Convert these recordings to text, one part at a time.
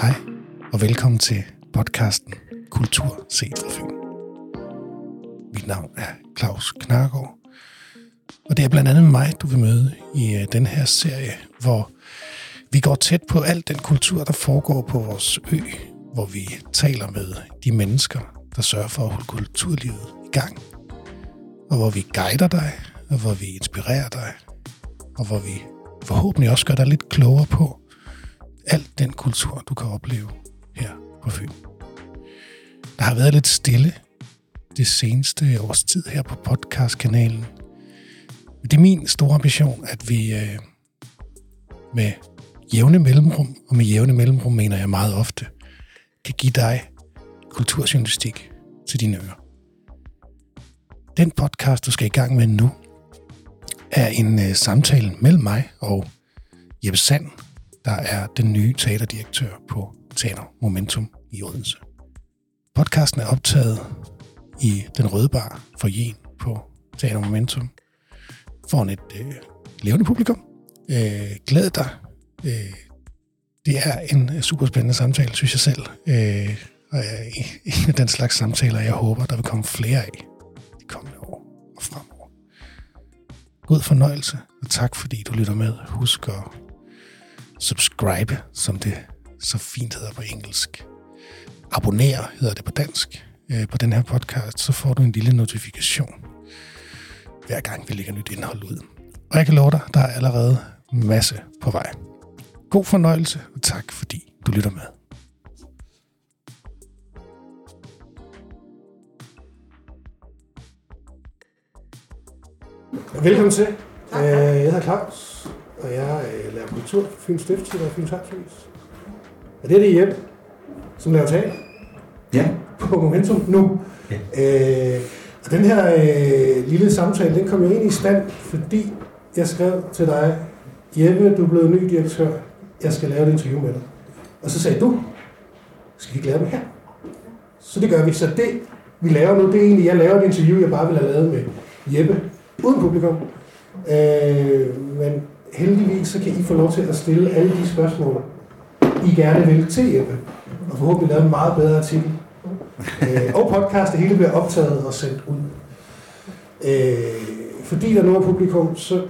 Hej og velkommen til podcasten Kultur set fra Fyn. Mit navn er Claus Knargaard, og det er blandt andet mig, du vil møde i øh, den her serie, hvor vi går tæt på alt den kultur, der foregår på vores ø, hvor vi taler med de mennesker, der sørger for at holde kulturlivet i gang, og hvor vi guider dig, og hvor vi inspirerer dig, og hvor vi forhåbentlig også gør dig lidt klogere på alt den kultur, du kan opleve her på Fyn. Der har været lidt stille det seneste års tid her på podcastkanalen. Men det er min store ambition, at vi øh, med jævne mellemrum, og med jævne mellemrum mener jeg meget ofte, kan give dig kulturjournalistik til dine ører. Den podcast, du skal i gang med nu, er en øh, samtale mellem mig og Jeppe Sand, der er den nye teaterdirektør på Teater Momentum i Odense. Podcasten er optaget i Den Røde Bar for Jen på Teater Momentum foran et øh, levende publikum. Øh, glæd dig. Øh, det er en øh, super spændende samtale, synes jeg selv. Øh, og er en af den slags samtaler, jeg håber, der vil komme flere af de kommende år og fremover. God fornøjelse, og tak fordi du lytter med. Husk at subscribe, som det så fint hedder på engelsk. Abonnere hedder det på dansk øh, på den her podcast, så får du en lille notifikation, hver gang vi lægger nyt indhold ud. Og jeg kan love dig, der er allerede masse på vej. God fornøjelse, og tak fordi du lytter med. Velkommen til. Tak. Jeg hedder Claus, og jeg øh, lærer kultur på Fyns Stiftstid og Fyns Hartshus. Og det er det hjem, som laver tale. Ja. På Momentum nu. Ja. Øh, og den her øh, lille samtale, den kom jo ind i stand, fordi jeg skrev til dig, Jeppe, du er blevet ny direktør, jeg skal lave et interview med dig. Og så sagde du, skal vi ikke lave det her? Så det gør vi. Så det, vi laver nu, det er egentlig, jeg laver et interview, jeg bare ville have lavet med Jeppe, uden publikum. Øh, men heldigvis så kan I få lov til at stille alle de spørgsmål, I gerne vil til Jeppe. Og forhåbentlig lave en meget bedre artikel. Øh, og podcast, det hele bliver optaget og sendt ud. Øh, fordi der er noget publikum, så,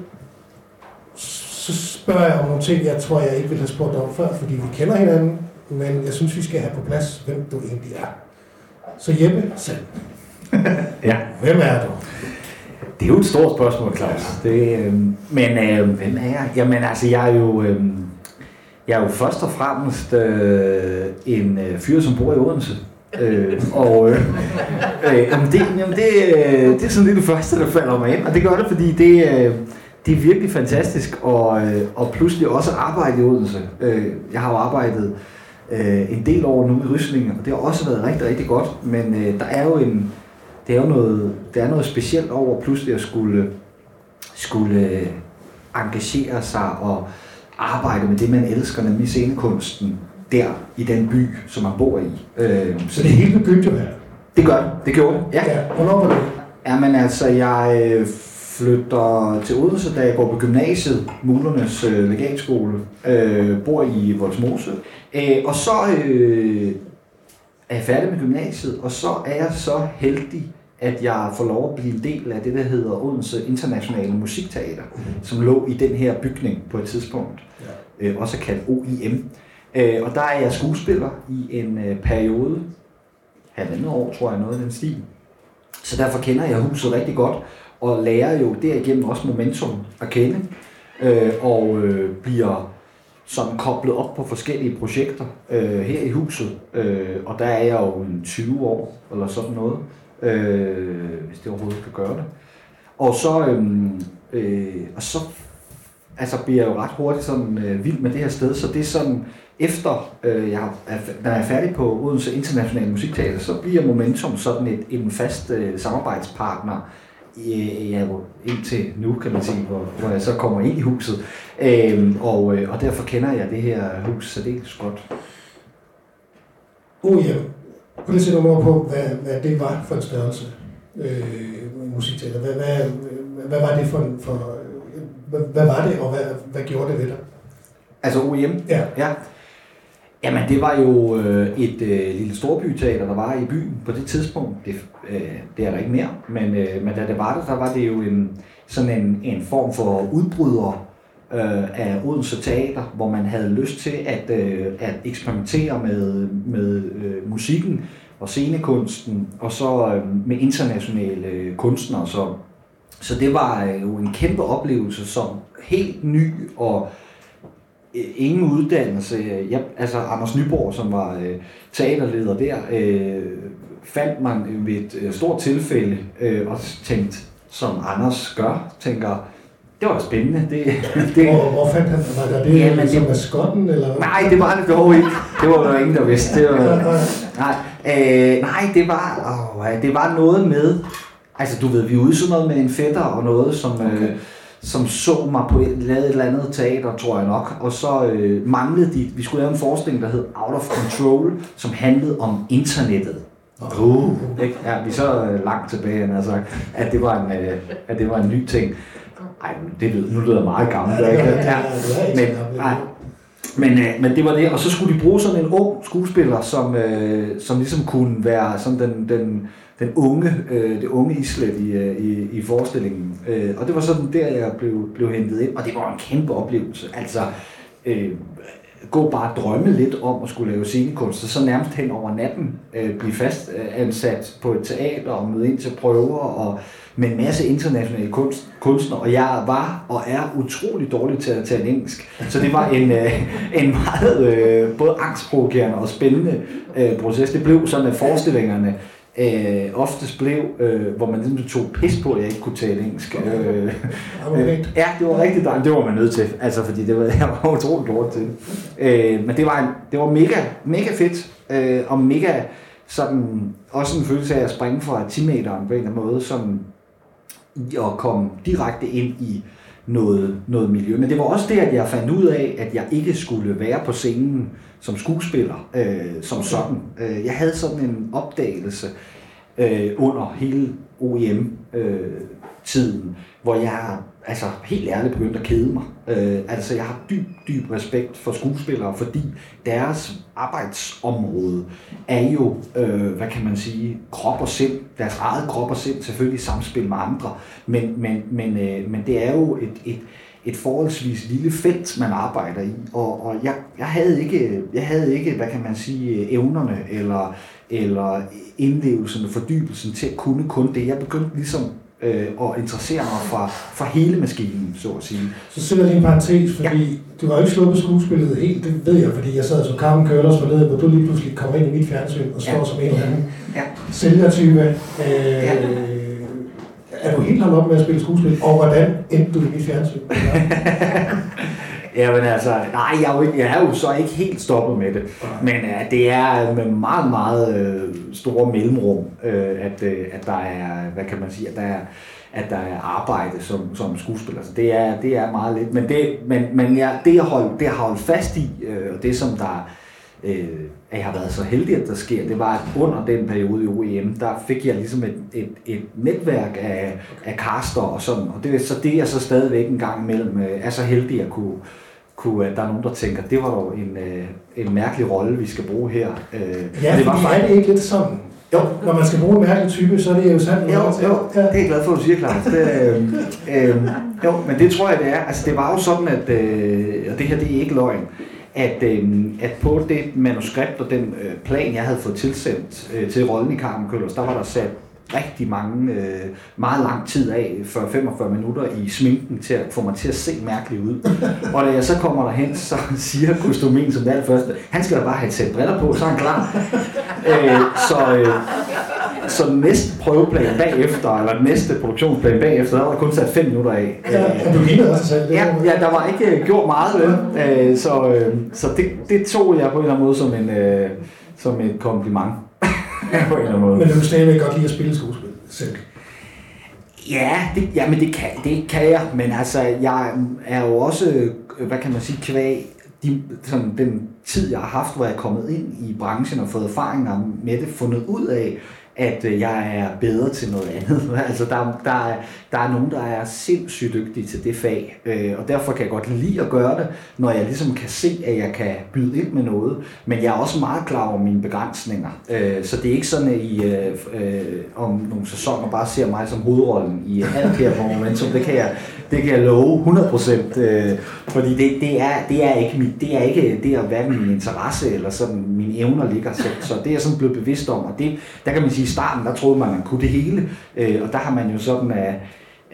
så spørger jeg om nogle ting, jeg tror, jeg ikke ville have spurgt om før, fordi vi kender hinanden, men jeg synes, vi skal have på plads, hvem du egentlig er. Så Jeppe, selv. ja. Hvem er du? Det er jo et stort spørgsmål, Claus. Det, øh, men øh, hvem er jeg? Jamen altså, jeg er jo, øh, jeg er jo først og fremmest øh, en øh, fyr, som bor i Odense. Øh, og øh, øh, jamen det, jamen det, øh, det er sådan lidt det første, der falder mig ind. Og det gør det, fordi det, øh, det er virkelig fantastisk at, øh, og pludselig også arbejde i Odense. Øh, jeg har jo arbejdet øh, en del år nu i Rysling, og det har også været rigtig, rigtig godt. Men øh, der er jo en, det er jo noget, det er noget specielt over pludselig at skulle, skulle øh, engagere sig og arbejde med det, man elsker, nemlig scenekunsten, der i den by, som man bor i. Øh, så det hele begyndte jo her? Det gør det. Det gjorde det, ja. ja. Hvornår var det? Jamen altså, jeg øh, flytter til Odense, da jeg går på gymnasiet, Mulernes øh, legatskole, øh, bor i Voldsmose. Øh, og så øh, er jeg færdig med gymnasiet, og så er jeg så heldig, at jeg får lov at blive en del af det, der hedder Odense Internationale Musikteater, mm. som lå i den her bygning på et tidspunkt, ja. øh, også kaldt OIM. Øh, og der er jeg skuespiller i en øh, periode, halvandet år, tror jeg, noget af den stil. Så derfor kender jeg huset rigtig godt, og lærer jo derigennem også momentum at kende, øh, og øh, bliver sådan koblet op på forskellige projekter øh, her i huset. Øh, og der er jeg jo en 20 år, eller sådan noget øh, hvis det overhovedet kan gøre det. Og så, øh, øh, og så altså bliver jeg jo ret hurtigt sådan øh, vild med det her sted, så det er sådan, efter øh, jeg er, når jeg er færdig på Odense Internationale Musikteater, så bliver Momentum sådan et, en fast øh, samarbejdspartner i, ja, indtil nu, kan man sige, hvor, hvor jeg så kommer ind i huset. Øh, og, øh, og derfor kender jeg det her hus særdeles godt. Oh, ja. Lige at sætte nogle på, hvad, hvad det var for en størrelse, øh, musikteater. Hvad, hvad, hvad var det for, for hvad, hvad var det, og hvad, hvad gjorde det ved dig? Altså OEM? Ja. ja. Jamen, det var jo øh, et øh, lille storbyteater, der var i byen på det tidspunkt. Det, øh, det er der ikke mere, men, øh, men da det var det, der var det jo en, sådan en, en form for udbryder øh, af Odense Teater, hvor man havde lyst til at, øh, at eksperimentere med, med øh, musikken og scenekunsten, og så øh, med internationale øh, kunstnere. Så, så det var øh, jo en kæmpe oplevelse som helt ny og øh, ingen uddannelse. Jeg, altså Anders Nyborg, som var øh, teaterleder der, øh, fandt man ved et øh, stort tilfælde øh, og tænkte, som Anders gør, tænker, det var spændende. Det, det, hvor, hvor fandt han Var der det, ja, men det maskotten? Eller? Nej, det var det dog ikke. Det var der ingen, der vidste. Det var, nej, øh, nej, det var, åh, det var noget med, altså du ved, vi er ude sådan noget med en fætter og noget, som, øh, okay. øh, som så mig på et, lavet et eller andet teater, tror jeg nok, og så øh, manglede de, vi skulle lave en forestilling, der hed Out of Control, som handlede om internettet. Uh, ikke? Ja, vi er så øh, langt tilbage, altså, at det var en, øh, at det var en ny ting. Ej, det lyder, nu lyder jeg meget gammel. Ja, ja, ja, men, nej, men, øh, men det var det, og så skulle de bruge sådan en ung skuespiller, som, øh, som ligesom kunne være sådan den, den, den unge, øh, det unge islet i, øh, i, i forestillingen. Øh, og det var sådan der, jeg blev, blev hentet ind, og det var en kæmpe oplevelse. Altså, øh, gå bare drømme lidt om at skulle lave scenekunst, og så nærmest hen over natten øh, blive fast øh, ansat på et teater og møde ind til prøver og med en masse internationale kunst, kunstnere, og jeg var og er utrolig dårlig til at tale engelsk. Så det var en, øh, en meget øh, både angstprovokerende og spændende øh, proces. Det blev sådan, at forestillingerne øh, oftest blev, øh, hvor man ligesom tog pis på, at jeg ikke kunne tale engelsk. Øh, øh, ja, det var rigtig dejligt. Det var man nødt til, altså, fordi det var, jeg var utrolig dårlig til. Øh, men det var, en, det var mega, mega fedt, øh, og mega sådan, også en følelse af at springe fra 10 meteren på en eller anden måde, som at komme direkte ind i noget, noget miljø. Men det var også det, at jeg fandt ud af, at jeg ikke skulle være på scenen som skuespiller, øh, som sådan. Øh, jeg havde sådan en opdagelse øh, under hele OEM-tiden, øh, tiden, hvor jeg altså helt ærligt begyndt at kede mig. Øh, altså jeg har dyb, dyb respekt for skuespillere, fordi deres arbejdsområde er jo, øh, hvad kan man sige, krop og sind, deres eget krop og sind, selvfølgelig samspil med andre, men, men, men, øh, men det er jo et, et, et forholdsvis lille felt, man arbejder i, og, og jeg, jeg, havde ikke, jeg havde ikke, hvad kan man sige, evnerne eller, eller indlevelsen, fordybelsen til at kunne kun det. Jeg begyndte ligesom øh, og interessere mig for, for hele maskinen, så at sige. Så sætter jeg lige en parentes, fordi ja. du har ikke sluppet skuespillet helt, det ved jeg, fordi jeg sad som Carmen Køllers forleden, hvor du lige pludselig kommer ind i mit fjernsyn og står ja. som en eller anden ja. sælgertype. Øh, ja. Er du helt holdt op med at spille skuespil, og hvordan endte du i mit fjernsyn? Ja, men altså, nej, jeg er, jo ikke, jeg er jo så ikke helt stoppet med det. Men uh, det er med meget, meget uh, store mellemrum, uh, at, uh, at der er, hvad kan man sige, at der er, at der er arbejde som, som skuespiller. Så det er, det er meget lidt. Men det, men, men ja, det, jeg hold, det jeg har holdt fast i, uh, og det som der øh, at jeg har været så heldig, at der sker, det var, at under den periode i OEM, der fik jeg ligesom et, et, et netværk af, af caster og sådan, og det er så det, jeg så stadigvæk en gang imellem er så heldig at kunne, kunne, at der er nogen, der tænker, det var jo en, øh, en mærkelig rolle, vi skal bruge her. Øh, ja, det var faktisk... er det ikke lidt sådan? Jo. Når man skal bruge en mærkelig type, så er det jo sandt. Jo, jo, ja. det er jeg glad for, at du siger, Claus. Det, øh, øh, jo, men det tror jeg, det er. Altså, det var jo sådan, at, øh, og det her, det er ikke løgn, at, øh, at på det manuskript og den øh, plan, jeg havde fået tilsendt øh, til rollen i Carmen Køllers, der var der sat rigtig mange, øh, meget lang tid af, for 45 minutter i sminken til at få mig til at se mærkelig ud. Og da jeg så kommer derhen, så siger kostumin som det allerførste, han skal da bare have et briller på, så er han klar. øh, så, øh, så næste prøveplan bagefter, eller næste produktionsplan bagefter, der var der kun sat 5 minutter af. Ja, du lignede også selv. Ja, ja, der var ikke øh, gjort meget ved. Øh, så øh, så det, det tog jeg på en eller anden måde som, en, øh, som et kompliment på en eller anden måde. Men du stadigvæk godt lide at spille skuespil selv? Ja, det, ja, men det kan, det kan jeg, men altså, jeg er jo også, hvad kan man sige, kvæg de, sådan, den tid, jeg har haft, hvor jeg er kommet ind i branchen og fået erfaringer med det, fundet ud af, at øh, jeg er bedre til noget andet. altså, der, der, er, der er nogen, der er sindssygt dygtige til det fag, øh, og derfor kan jeg godt lide at gøre det, når jeg ligesom kan se, at jeg kan byde ind med noget. Men jeg er også meget klar over mine begrænsninger. Øh, så det er ikke sådan, at I øh, øh, om nogle sæsoner bare ser mig som hovedrollen i alt her på Momentum. Det kan jeg, det kan jeg love 100%. Øh, fordi det, det, er, det, er ikke mit, det er ikke det er hverken min interesse eller sådan mine evner ligger. Så, så det er jeg sådan blevet bevidst om. Og det, der kan man sige, i starten, der troede man, man kunne det hele. Øh, og der har man jo sådan uh,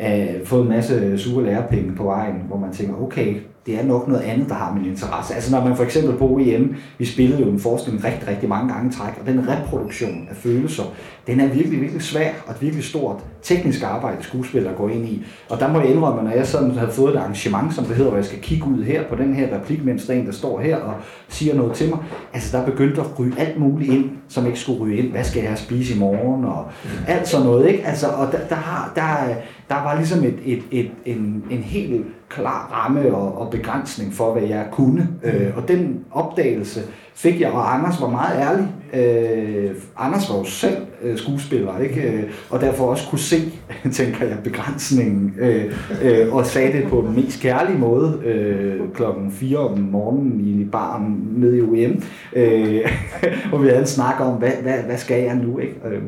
uh, fået en masse sure lærepenge på vejen, hvor man tænker, okay, det er nok noget andet, der har min interesse. Altså når man for eksempel på OEM, vi spillede jo en forskning rigtig, rigtig mange gange træk, og den reproduktion af følelser, den er virkelig, virkelig svær og et virkelig stort teknisk arbejde, skuespillere går ind i. Og der må jeg indrømme, når jeg sådan har fået et arrangement, som det hedder, hvor jeg skal kigge ud her på den her replik, mens der er en, der står her og siger noget til mig, altså der begyndte at ryge alt muligt ind, som ikke skulle ryge ind. Hvad skal jeg spise i morgen? Og alt sådan noget, ikke? Altså, og der, der, har, der, der var ligesom et, et, et, en, en helt klar ramme og, og begrænsning for, hvad jeg kunne. Øh, og den opdagelse fik jeg, og Anders var meget ærlig. Øh, Anders var jo selv øh, skuespiller, ikke? Øh, og derfor også kunne se, tænker jeg, begrænsningen, øh, øh, og sagde det på den mest kærlige måde øh, klokken 4 om morgenen i baren nede i UM, øh, hvor vi havde en snak om, hvad, hvad, hvad skal jeg nu? Ikke? Øh,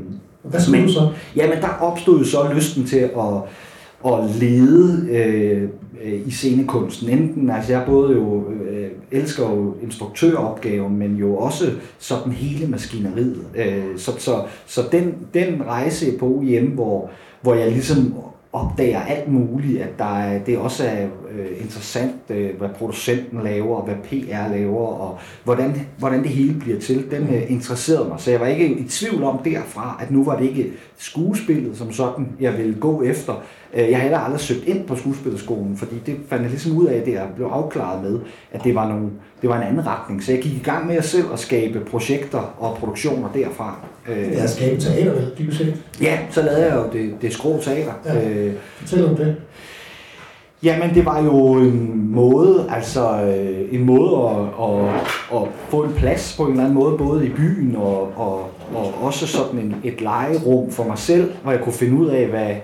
hvad skulle du så? Jamen, der opstod så lysten til at at lede øh, i scenekunsten. Enten, altså jeg både jo øh, elsker jo instruktøropgaven, men jo også sådan hele maskineriet. Øh, så, så, så den, den rejse på OIM, hvor, hvor jeg ligesom opdager alt muligt, at der er, det også er øh, interessant, øh, hvad producenten laver, og hvad PR laver, og hvordan, hvordan det hele bliver til. Den øh, interesserede mig, så jeg var ikke i tvivl om derfra, at nu var det ikke skuespillet som sådan, jeg ville gå efter. Øh, jeg har heller aldrig søgt ind på skuespillerskolen, fordi det fandt jeg ligesom ud af, at jeg blev afklaret med, at det var, nogle, det var en anden retning. Så jeg gik i gang med at selv at skabe projekter og produktioner derfra. Øh, ja, skabe teater vel, dybest set? Ja, så lavede jeg jo det, det skrå teater. Ja. Øh, Fortæl om det. Jamen, det var jo en måde, altså øh, en måde at, at, at få en plads på en eller anden måde, både i byen og, og, og også sådan en, et legerum for mig selv, hvor jeg kunne finde ud af, hvad,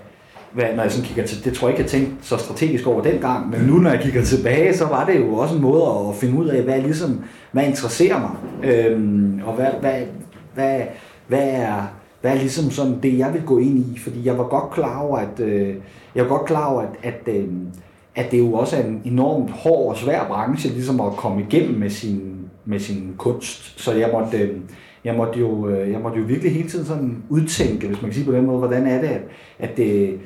hvad, når jeg sådan kigger til, det tror jeg ikke, jeg tænkte så strategisk over dengang, men nu når jeg kigger tilbage, så var det jo også en måde at finde ud af, hvad ligesom, hvad interesserer mig, øhm, og hvad, hvad, hvad, hvad er, hvad er ligesom sådan det, jeg vil gå ind i, fordi jeg var godt klar over, at, øh, jeg var godt klar over, at, at, øh, at det jo også er en enormt hård og svær branche, ligesom at komme igennem med sin, med sin kunst. Så jeg måtte, øh, jeg måtte, jo, øh, jeg måtte jo virkelig hele tiden sådan udtænke, hvis man kan sige på den måde, hvordan er det, at, at det,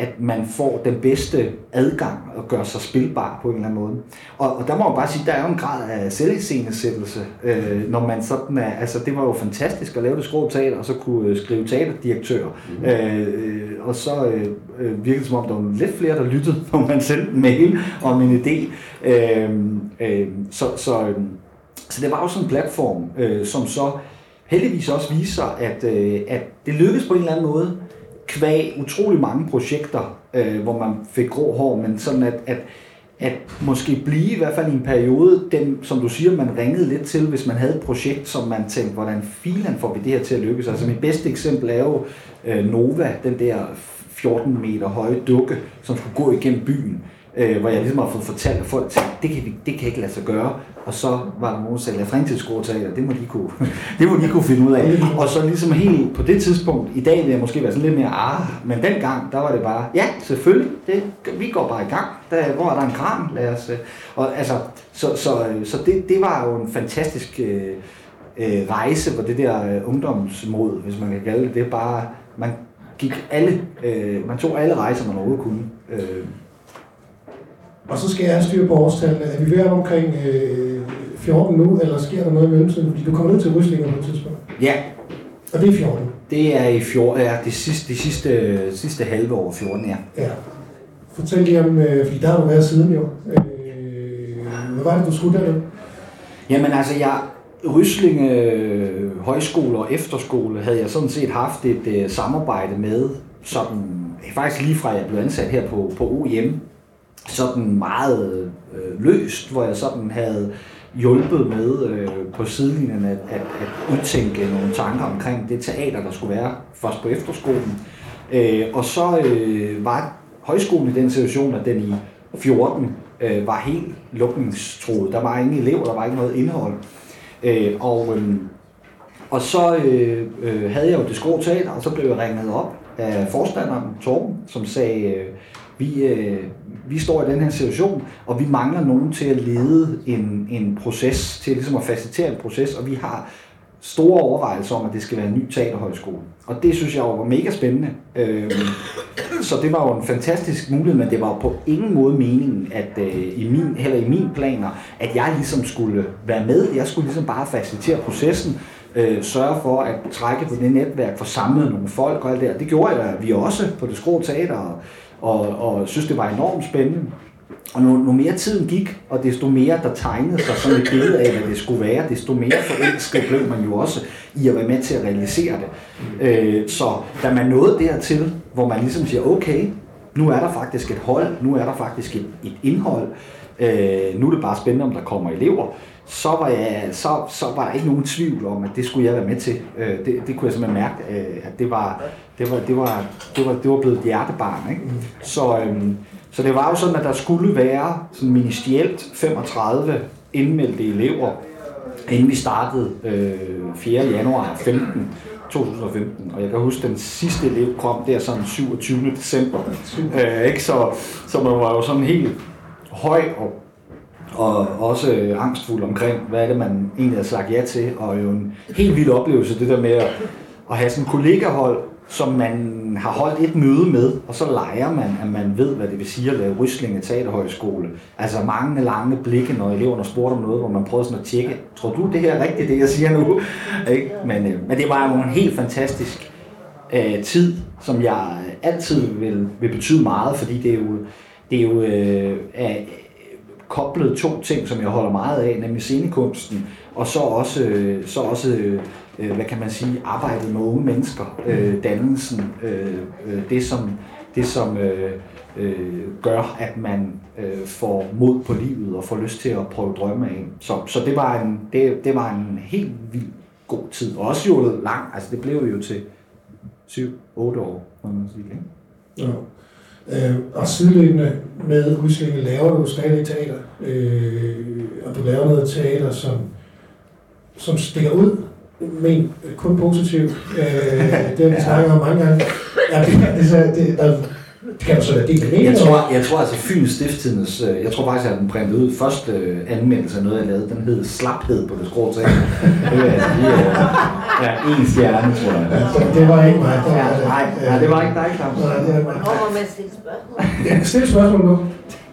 at man får den bedste adgang og gør sig spilbar på en eller anden måde. Og, og der må man bare sige, der er jo en grad af selviscenesættelse, øh, når man sådan er, altså det var jo fantastisk at lave det skrå teater, og så kunne øh, skrive teaterdirektør. Mm. Øh, og så øh, øh, virkede det som om, der var lidt flere, der lyttede, når man sendte en mail om en idé. Øh, øh, så, så, øh, så det var jo sådan en platform, øh, som så heldigvis også viser, at, øh, at det lykkedes på en eller anden måde, kvæg utrolig mange projekter, øh, hvor man fik grå hår, men sådan at, at, at måske blive i hvert fald i en periode, den, som du siger, man ringede lidt til, hvis man havde et projekt, som man tænkte, hvordan filen får vi det her til at lykkes. Altså mit bedste eksempel er jo øh, Nova, den der 14 meter høje dukke, som skulle gå igennem byen øh, hvor jeg ligesom har fået fortalt, at folk tænkte, det kan, vi, det kan ikke lade sig gøre. Og så var der nogen, der sagde, lad til det må, de kunne, det må de kunne finde ud af. Og så ligesom helt på det tidspunkt, i dag vil jeg måske være sådan lidt mere, ah, men dengang, der var det bare, ja, selvfølgelig, det, vi går bare i gang. Der, hvor er der en kran? Lad os, øh. og altså, så, så, øh, så det, det var jo en fantastisk øh, øh, rejse hvor det der øh, ungdomsmod, hvis man kan kalde det. Det er bare, man gik alle, øh, man tog alle rejser, man overhovedet kunne. Øh, og så skal jeg have styr på årstallene. Er vi ved omkring øh, 14 nu, eller sker der noget i mellemtiden? Fordi du kommer ned til Ryslinger på et tidspunkt. Ja. Og det er 14? Det er i 14, ja, det sidste, det sidste, sidste halve år 14, ja. Ja. Fortæl lige om, øh, fordi der har du været siden jo. Øh, hvad var det, du skulle dernede? Jamen altså, jeg, Ryslinge øh, Højskole og Efterskole havde jeg sådan set haft et øh, samarbejde med, sådan, faktisk lige fra jeg blev ansat her på, på OIM, sådan meget øh, løst, hvor jeg sådan havde hjulpet med øh, på sidelinjen at, at, at udtænke nogle tanker omkring det teater, der skulle være først på efterskolen. Øh, og så øh, var højskolen i den situation, at den i 14 øh, var helt lukningstroet. Der var ingen elever, der var ikke noget indhold. Øh, og, øh, og så øh, øh, havde jeg jo det skrå teater, og så blev jeg ringet op af forstanderen, Torben, som sagde, øh, vi, øh, vi står i den her situation, og vi mangler nogen til at lede en, en proces, til ligesom at facilitere en proces, og vi har store overvejelser om, at det skal være en ny teaterhøjskole. Og det synes jeg var mega spændende. Øh, så det var jo en fantastisk mulighed, men det var på ingen måde meningen, at øh, i min, heller i mine planer, at jeg ligesom skulle være med. Jeg skulle ligesom bare facilitere processen, øh, sørge for at trække på det netværk, for samlet nogle folk og alt det der. Det gjorde jeg, vi også på det skrå teater, og, og, og synes, det var enormt spændende. Og nu, nu mere tiden gik, og desto mere der tegnede sig sådan et billede af, hvad det skulle være, desto mere forelsket blev man jo også i at være med til at realisere det. Øh, så da man nåede dertil, hvor man ligesom siger, okay, nu er der faktisk et hold, nu er der faktisk et, et indhold, øh, nu er det bare spændende, om der kommer elever, så var, jeg, så, så var der ikke nogen tvivl om, at det skulle jeg være med til. Øh, det, det kunne jeg simpelthen mærke, øh, at det var, det var, det var, det var, det var blevet et hjertebarn. Ikke? Så, øh, så det var jo sådan, at der skulle være sådan ministerielt 35 indmeldte elever, inden vi startede øh, 4. januar 15, 2015. Og jeg kan huske, at den sidste elev kom der sådan 27. december. Øh, ikke? Så, så man var jo sådan helt høj og, og også angstfuld omkring, hvad er det, man egentlig har sagt ja til. Og jo en helt vild oplevelse, det der med at, at have sådan kollegahold, som man har holdt et møde med, og så leger man, at man ved, hvad det vil sige at lave Ryslinge Teaterhøjskole. Altså mange lange blikke, når eleverne spurgte om noget, hvor man prøvede sådan at tjekke, tror du det her er rigtigt, det jeg siger nu? Ikke? Men, øh, men det var jo en helt fantastisk øh, tid, som jeg øh, altid vil, vil betyde meget, fordi det er jo, det er jo øh, er koblet to ting, som jeg holder meget af, nemlig scenekunsten, og så også, øh, så også øh, øh, hvad kan man sige, arbejdet med unge mennesker, øh, dannelsen, øh, øh, det som, det som øh, øh, gør, at man øh, får mod på livet og får lyst til at prøve drømme af. Så, så det, var en, det, det var en helt vild god tid. Og også jo lang, altså det blev jo til 7-8 år, må man sige. Ikke? Ja. Øh, og sideløbende med udstillingen laver du stadig teater, øh, og du laver noget teater, som, som stikker ud men kun positivt. Øh, det har vi snakket om mange gange. Ja, det, det, det, der, kan du så være del af jeg tror, jeg tror altså Fyns Stifttidens, øh, jeg tror faktisk, at den printet ud første øh, anmeldelse af noget, jeg lavede, den hed Slaphed på det skrå til. det er altså lige, ja, en stjerne, tror jeg. Ja, det var ikke mig. Det var, ja, nej, nej, det var ikke dig, Claus. Nej, det var mig. Hvornår med at stille spørgsmål? Ja, stille spørgsmål nu.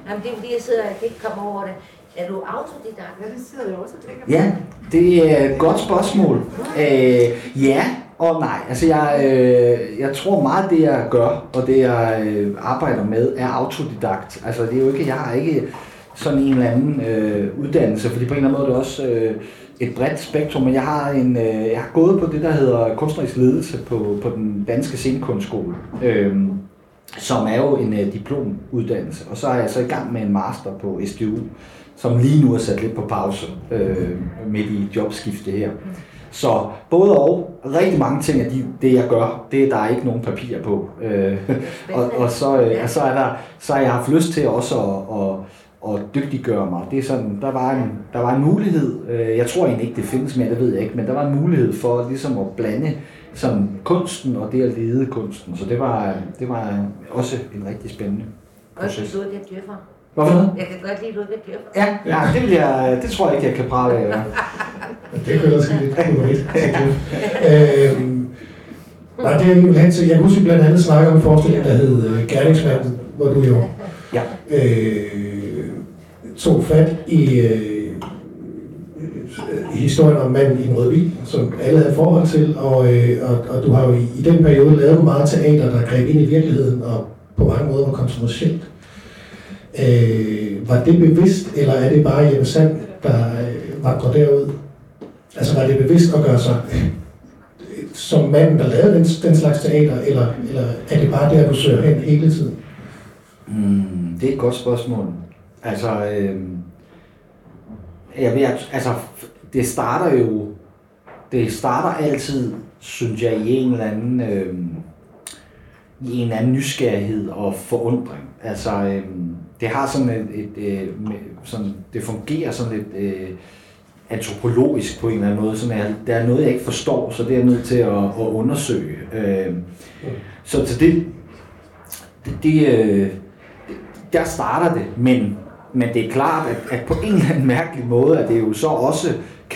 Jamen, det er fordi, jeg sidder og ikke kommer over det. Er du autodidakt? Ja, det sidder jeg også og tænker Ja, det er et godt spørgsmål. Øh, ja og nej. Altså jeg, øh, jeg tror meget det jeg gør, og det jeg øh, arbejder med, er autodidakt. Altså det er jo ikke, jeg har ikke sådan en eller anden øh, uddannelse, fordi på en eller anden måde er det også øh, et bredt spektrum, men jeg har, en, øh, jeg har gået på det, der hedder kunstnerisk ledelse på, på den danske scenekunstskole. Øh, som er jo en øh, diplomuddannelse, og så er jeg så i gang med en master på SDU, som lige nu er sat lidt på pause øh, midt i jobskifte her. Så både og, rigtig mange ting af de, det jeg gør, det er der ikke nogen papir på. Øh, og, og, så, øh, og så, er der, så har jeg haft lyst til også at, at, at dygtiggøre mig. Det er sådan, der, var en, der var en mulighed, øh, jeg tror egentlig ikke det findes mere, det ved jeg ikke, men der var en mulighed for ligesom at blande sådan, kunsten og det at lede kunsten. Så det var, det var også en rigtig spændende proces. Og du det dyrker. Hvorfor Jeg kan godt lide Ludvig Dyrfer. Ja, ja det, vil jeg, det tror jeg ikke, jeg kan prale af. Ja. det kunne ellers lidt kolorigt. øhm, nej, det er jo hen til, jeg husker blandt andet snakke om en forestilling, der hed uh, Gerningsmanden, hvor du jo ja. øh, tog fat i øh, historien om manden i en rød bil, som alle havde forhold til, og, øh, og, og du har jo i, i den periode lavet meget teater, der greb ind i virkeligheden, og på mange måder var kontroversielt. Øh, var det bevidst, eller er det bare Jeppe Sand, der øh, vandrer derud? Altså var det bevidst at gøre sig øh, som mand, der lavede den, den slags teater, eller, eller er det bare der, du søger hen hele tiden? Mm, det er et godt spørgsmål. Altså, øh, jeg ved, altså, det starter jo, det starter altid, synes jeg, i en eller anden, øh, i en eller anden nysgerrighed og forundring. Altså, øh, det har sådan et, et, et øh, sådan, det fungerer sådan lidt øh, antropologisk på en eller anden måde. Sådan, at der er noget, jeg ikke forstår, så det er jeg nødt til at, at undersøge. Øh, så til det, det, det øh, der starter det, men, men det er klart, at, at på en eller anden mærkelig måde, at det er jo så også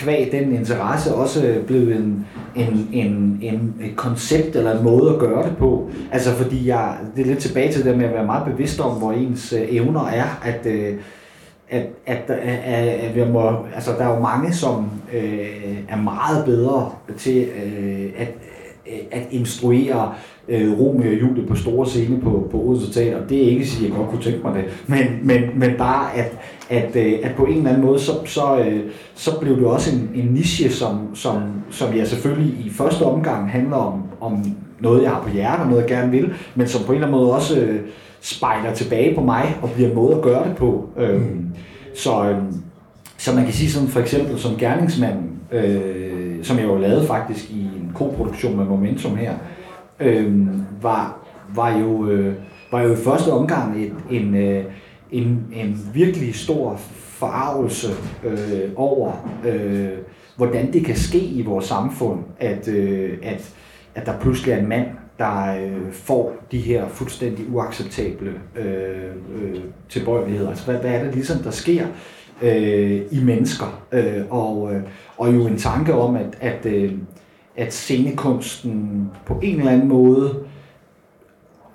kvæg den interesse også blevet en, en, en, en, et koncept eller en måde at gøre det på. Altså fordi jeg, det er lidt tilbage til det med at være meget bevidst om, hvor ens øh, evner er, at, øh, at, at, at, at vi må, altså der er jo mange, som øh, er meget bedre til øh, at, øh, at instruere øh, Romeo og Julie på store scene på, på Odense Teater. Det er ikke at sige, at jeg godt kunne tænke mig det, men, men, men bare at, at, øh, at på en eller anden måde, så, så, øh, så blev det også en, en niche, som, som, som jeg selvfølgelig i første omgang handler om, om noget, jeg har på hjertet, noget, jeg gerne vil, men som på en eller anden måde også øh, spejler tilbage på mig og bliver en måde at gøre det på. Øh, så, øh, så man kan sige sådan for eksempel som gerningsmanden, øh, som jeg jo lavede faktisk i en koproduktion med Momentum her, øh, Øhm, var, var, jo, øh, var jo i første omgang et, en, øh, en, en virkelig stor forarvelse øh, over, øh, hvordan det kan ske i vores samfund, at, øh, at, at der pludselig er en mand, der øh, får de her fuldstændig uacceptable øh, øh, tilbøjeligheder. Altså, hvad, hvad er det ligesom, der sker øh, i mennesker? Øh, og, øh, og jo en tanke om, at, at, øh, at scenekunsten på en eller anden måde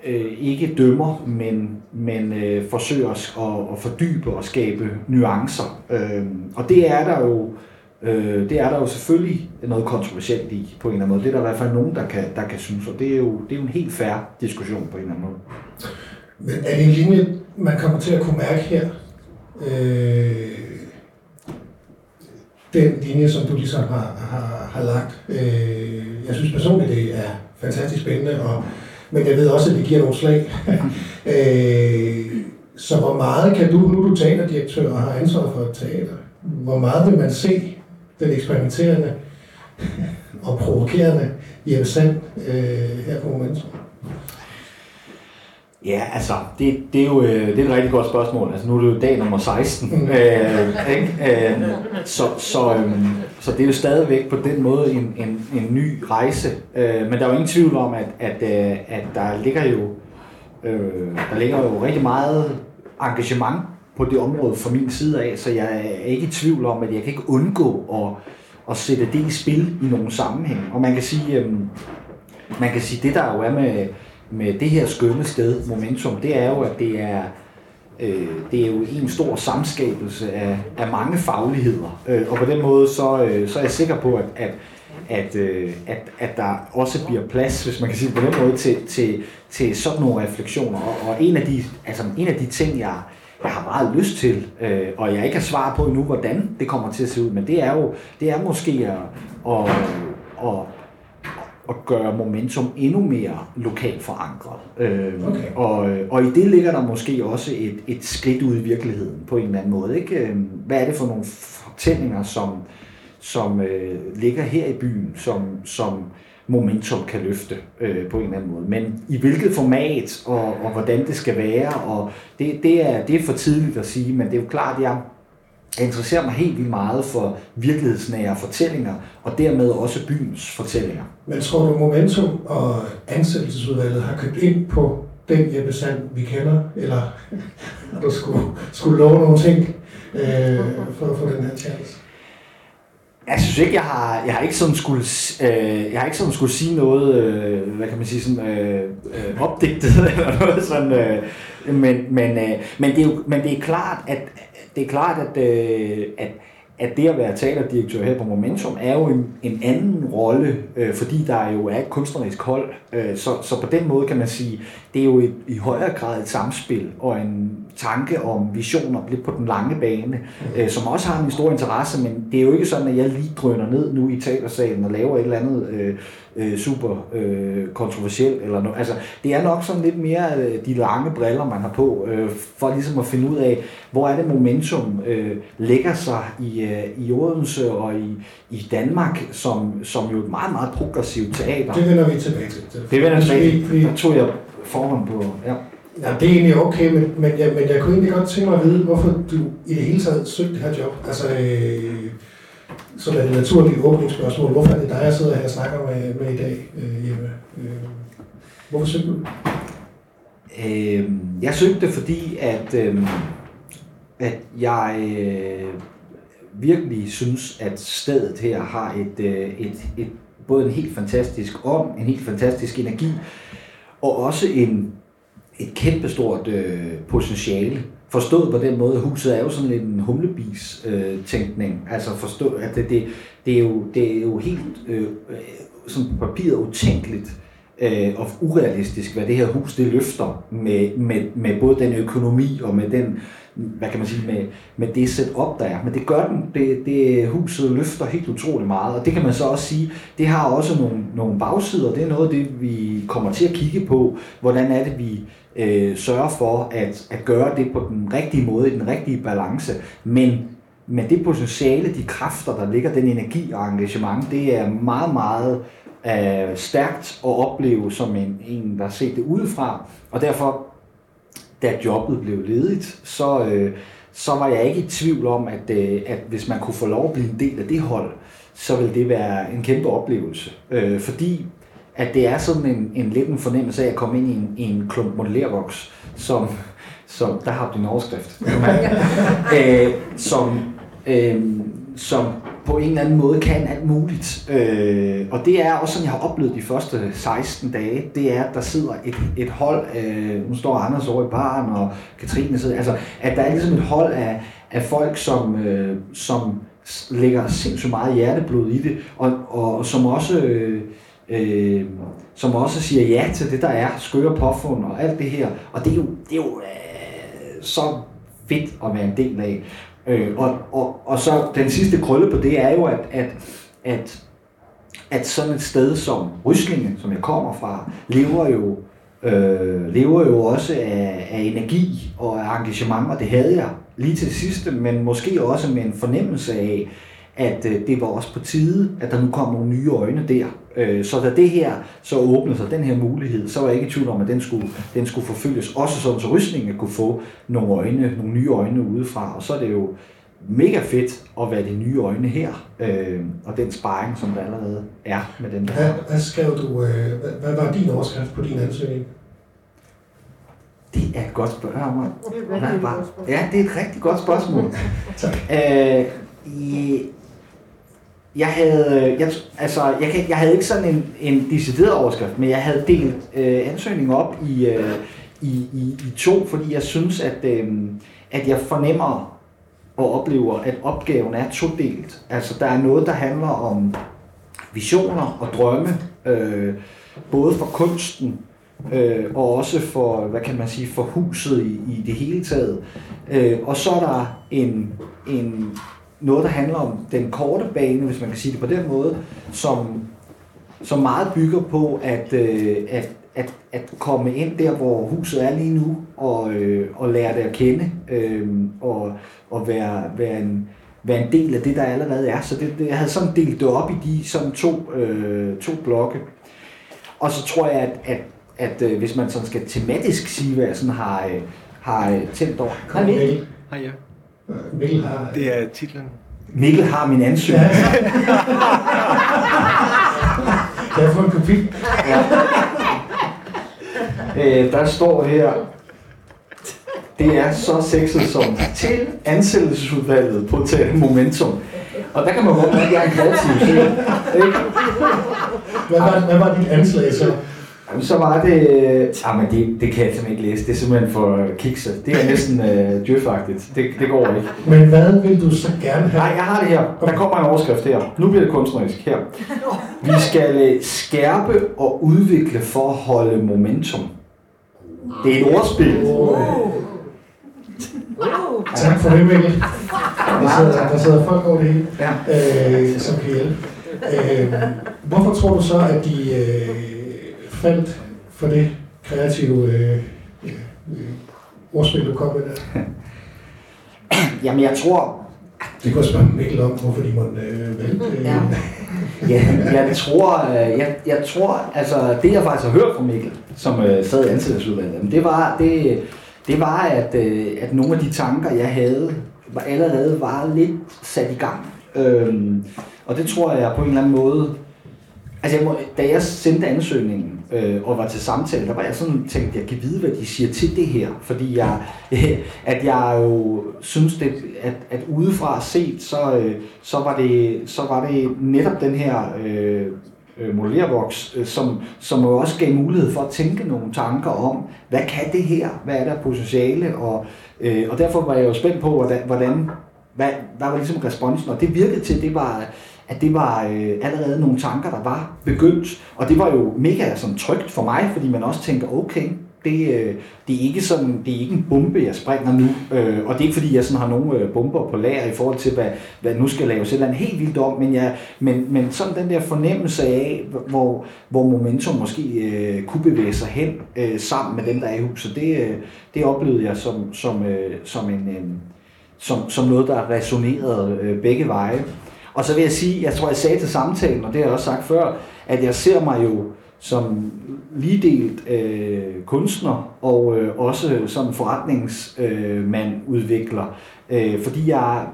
øh, ikke dømmer, men, men øh, forsøger at, at fordybe og skabe nuancer. Øh, og det er der jo øh, det er der jo selvfølgelig noget kontroversielt i på en eller anden måde. Det er der i hvert fald nogen, der kan, der kan synes, og det er, jo, det er jo en helt færre diskussion på en eller anden måde. Men er det en linje, man kommer til at kunne mærke her? Øh, den linje, som du ligesom har, har, har lagt. Øh, jeg synes personligt, det er fantastisk spændende, og, men jeg ved også, at det giver nogle slag. øh, så hvor meget kan du, nu du teaterdirektør og har ansvar for et teater, hvor meget vil man se den eksperimenterende og provokerende Jeppe Sand øh, her på Momentum? Ja, altså, det, det, er jo øh, det er et rigtig godt spørgsmål. Altså, nu er det jo dag nummer 16. Mm. Øh, ikke? Øh, så, så, øh, så det er jo stadigvæk på den måde en, en, en ny rejse. Øh, men der er jo ingen tvivl om, at, at, øh, at der, ligger jo, øh, der ligger jo rigtig meget engagement på det område fra min side af, så jeg er ikke i tvivl om, at jeg kan ikke undgå at, at sætte det i spil i nogle sammenhæng. Og man kan sige, øh, man kan sige, det der jo er med med det her skønne sted, Momentum, det er jo, at det er, øh, det er jo en stor samskabelse af, af mange fagligheder. Øh, og på den måde, så, øh, så er jeg sikker på, at, at, at, øh, at, at der også bliver plads, hvis man kan sige på den måde, til, til, til sådan nogle refleksioner. Og, og en, af de, altså, en af de ting, jeg, jeg har meget lyst til, øh, og jeg ikke har svar på endnu, hvordan det kommer til at se ud, men det er jo det er måske at, at, at at gøre momentum endnu mere lokalt forankret. Øh, okay. og, og i det ligger der måske også et, et skridt ud i virkeligheden på en eller anden måde. Ikke? Øhm, hvad er det for nogle fortællinger, som, som øh, ligger her i byen, som, som momentum kan løfte øh, på en eller anden måde. Men i hvilket format og, og hvordan det skal være, og det, det, er, det er for tidligt at sige, men det er jo klart, at jeg jeg interesserer mig helt vildt meget for virkelighedsnære fortællinger, og dermed også byens fortællinger. Men tror du, Momentum og ansættelsesudvalget har købt ind på den Jeppe Sand, vi kender, eller har du skulle, skulle love nogle ting øh, for at få den her chance? Jeg synes ikke, jeg har, jeg har ikke sådan skulle, øh, jeg har ikke sådan skulle sige noget, øh, hvad kan man sige, sådan øh, øh, opdigtet eller noget sådan, øh, men, men, øh, men, det er jo, men det er klart, at det er klart, at, øh, at, at det at være teaterdirektør her på Momentum er jo en, en anden rolle, øh, fordi der jo er et kunstnerisk hold. Øh, så, så på den måde kan man sige, det er jo et, i højere grad et samspil og en tanke om visioner lidt på den lange bane, øh, som også har en stor interesse, men det er jo ikke sådan, at jeg lige drøner ned nu i teatersalen og laver et eller andet øh, øh, super øh, kontroversielt. Eller noget. Altså, det er nok sådan lidt mere øh, de lange briller, man har på, øh, for ligesom at finde ud af, hvor er det momentum øh, lægger sig i, øh, i Odense og i, i Danmark, som, som jo et meget, meget progressivt teater. Det vender vi tilbage til. Det vender vi tilbage til. Der tog jeg forhånd på, ja. Ja, det er egentlig okay, men, men, jeg, men jeg kunne egentlig godt tænke mig at vide, hvorfor du i det hele taget søgte det her job. Altså, øh, som er det naturlige åbningsspørgsmål. Hvorfor er det dig, jeg sidder her og snakker med, med i dag, øh, Jeppe? Øh, hvorfor søgte du øh, Jeg søgte, fordi at, øh, at jeg øh, virkelig synes, at stedet her har et, øh, et, et, både en helt fantastisk ånd, en helt fantastisk energi, og også en, et kæmpestort øh, potentiale. Forstået på den måde, huset er jo sådan lidt en humlebis-tænkning. Øh, altså forstå, at det, det, det, er jo, det er jo helt øh, øh sådan på papiret utænkeligt øh, og urealistisk, hvad det her hus det løfter med, med, med både den økonomi og med den hvad kan man sige, med, med det setup, der er. Men det gør den, det, det huset løfter helt utrolig meget, og det kan man så også sige, det har også nogle, nogle bagsider, det er noget af det, vi kommer til at kigge på, hvordan er det, vi øh, sørge for at, at gøre det på den rigtige måde, i den rigtige balance, men men det potentiale, de kræfter, der ligger, den energi og engagement, det er meget, meget øh, stærkt at opleve som en, en, der har set det udefra, og derfor da jobbet blev ledigt, så, øh, så var jeg ikke i tvivl om, at, øh, at hvis man kunne få lov at blive en del af det hold, så ville det være en kæmpe oplevelse. Øh, fordi at det er sådan en, en lidt en fornemmelse af at komme ind i en, i en klump modellervoks, som, som der har din overskrift, øh, som, øh, som på en eller anden måde kan alt muligt. Øh, og det er også sådan, jeg har oplevet de første 16 dage, det er, at der sidder et, et hold, øh, nu står Anders over i baren, og Katrine sidder, altså, at der er ligesom et hold af, af folk, som, øh, som lægger sindssygt meget hjerteblod i det, og, og som også... Øh, øh, som også siger ja til det, der er, skøre påfund og alt det her. Og det er jo, det er jo øh, så fedt at være en del af. Øh, og, og, og så den sidste krølle på det er jo, at, at, at, at sådan et sted som Ryslinge, som jeg kommer fra, lever jo, øh, lever jo også af, af energi og af engagement, og det havde jeg lige til sidste, men måske også med en fornemmelse af, at øh, det var også på tide, at der nu kom nogle nye øjne der. Øh, så da det her så åbnede sig, den her mulighed, så var jeg ikke i tvivl om, at den skulle, den skulle forfølges. Også sådan, så rystningen kunne få nogle øjne, nogle nye øjne udefra. Og så er det jo mega fedt at være de nye øjne her, øh, og den sparring, som der allerede er med den der. Hvad, hvad skrev du, øh, hvad, hvad var din overskrift på din ansøgning? Det er et godt spørgsmål. Ja, det er et rigtig godt spørgsmål. tak. Øh, i, jeg havde, øh, jeg, altså, jeg, kan, jeg havde ikke sådan en, en decideret overskrift, men jeg havde delt øh, ansøgningen op i, øh, i, i, i to, fordi jeg synes, at, øh, at jeg fornemmer og oplever, at opgaven er todelt. Altså, der er noget, der handler om visioner og drømme, øh, både for kunsten øh, og også for, hvad kan man sige, for huset i, i det hele taget. Øh, og så er der en, en noget, der handler om den korte bane, hvis man kan sige det på den måde, som, som meget bygger på at, øh, at, at, at komme ind der, hvor huset er lige nu, og, øh, og lære det at kende, øh, og, og være, være, en, være en del af det, der allerede er. Så det, det, jeg havde sådan delt det op i de sådan to, øh, to blokke. Og så tror jeg, at, at, at øh, hvis man sådan skal tematisk sige, hvad jeg sådan har, øh, har øh, tændt over. Hej. Hej ja. Mikkel har... Det er titlen. Mikkel har min ansøgning. Ja. kan jeg få en kopi? Ja. Øh, der står her, det er så sexet som til ansættelsesudvalget på til Momentum. Og der kan man godt mærke, at jeg er en kreativ Hvad var, hvad var dit anslag så? Jamen, så var det... Jamen, ah, det, det kan jeg simpelthen ikke læse. Det er simpelthen for kikset. Det er næsten øh, djøfagtigt. Det, det går ikke. Men hvad vil du så gerne have? Nej, jeg har det her. Der kommer en overskrift her. Nu bliver det kunstnerisk her. Vi skal øh, skærpe og udvikle for at holde momentum. Det er et ordspil. Oh. Tak for det, Mikkel. Der sidder, der sidder folk over det hele, ja. øh, som kan hjælpe. Øh, hvorfor tror du så, at de øh, faldt for det kreative øh, øh, ordspil, du kom med der? Jamen, jeg tror, Det kunne spørge Mikkel om, hvorfor de måtte øh, vælge. Øh. Ja. ja, jeg tror, øh, jeg, jeg tror, altså det jeg faktisk har hørt fra Mikkel, som øh, sad i ansættelsesudvalget, det var, det, det var at, øh, at nogle af de tanker, jeg havde, var allerede var lidt sat i gang. Øhm, og det tror jeg på en eller anden måde, altså jeg må, da jeg sendte ansøgningen, øh, og var til samtale, der var jeg sådan tænkt, jeg kan vide, hvad de siger til det her, fordi jeg, at jeg jo synes, det, at, at udefra set, så, øh, så, var det, så var det netop den her øh, øh, modellervoks, øh, som, som jo også gav mulighed for at tænke nogle tanker om, hvad kan det her, hvad er der potentiale, og, øh, og derfor var jeg jo spændt på, hvordan, hvordan hvad, hvad var ligesom responsen, og det virkede til, det var, at det var øh, allerede nogle tanker, der var begyndt. Og det var jo mega sådan, trygt for mig, fordi man også tænker, okay, det, øh, det, er ikke sådan, det er ikke en bombe, jeg springer nu. Øh, og det er ikke fordi, jeg sådan har nogle øh, bomber på lager i forhold til, hvad, hvad nu skal laves eller helt vildt om. Men, jeg, men, men sådan den der fornemmelse af, hvor, hvor momentum måske øh, kunne bevæge sig hen øh, sammen med dem, der er i huset, det, øh, det oplevede jeg som, som, øh, som, en, øh, som, som noget, der resonerede øh, begge veje. Og så vil jeg sige, jeg tror, jeg sagde til samtalen, og det har jeg også sagt før, at jeg ser mig jo som ligedelt øh, kunstner og øh, også som forretningsmand øh, udvikler, øh, fordi jeg,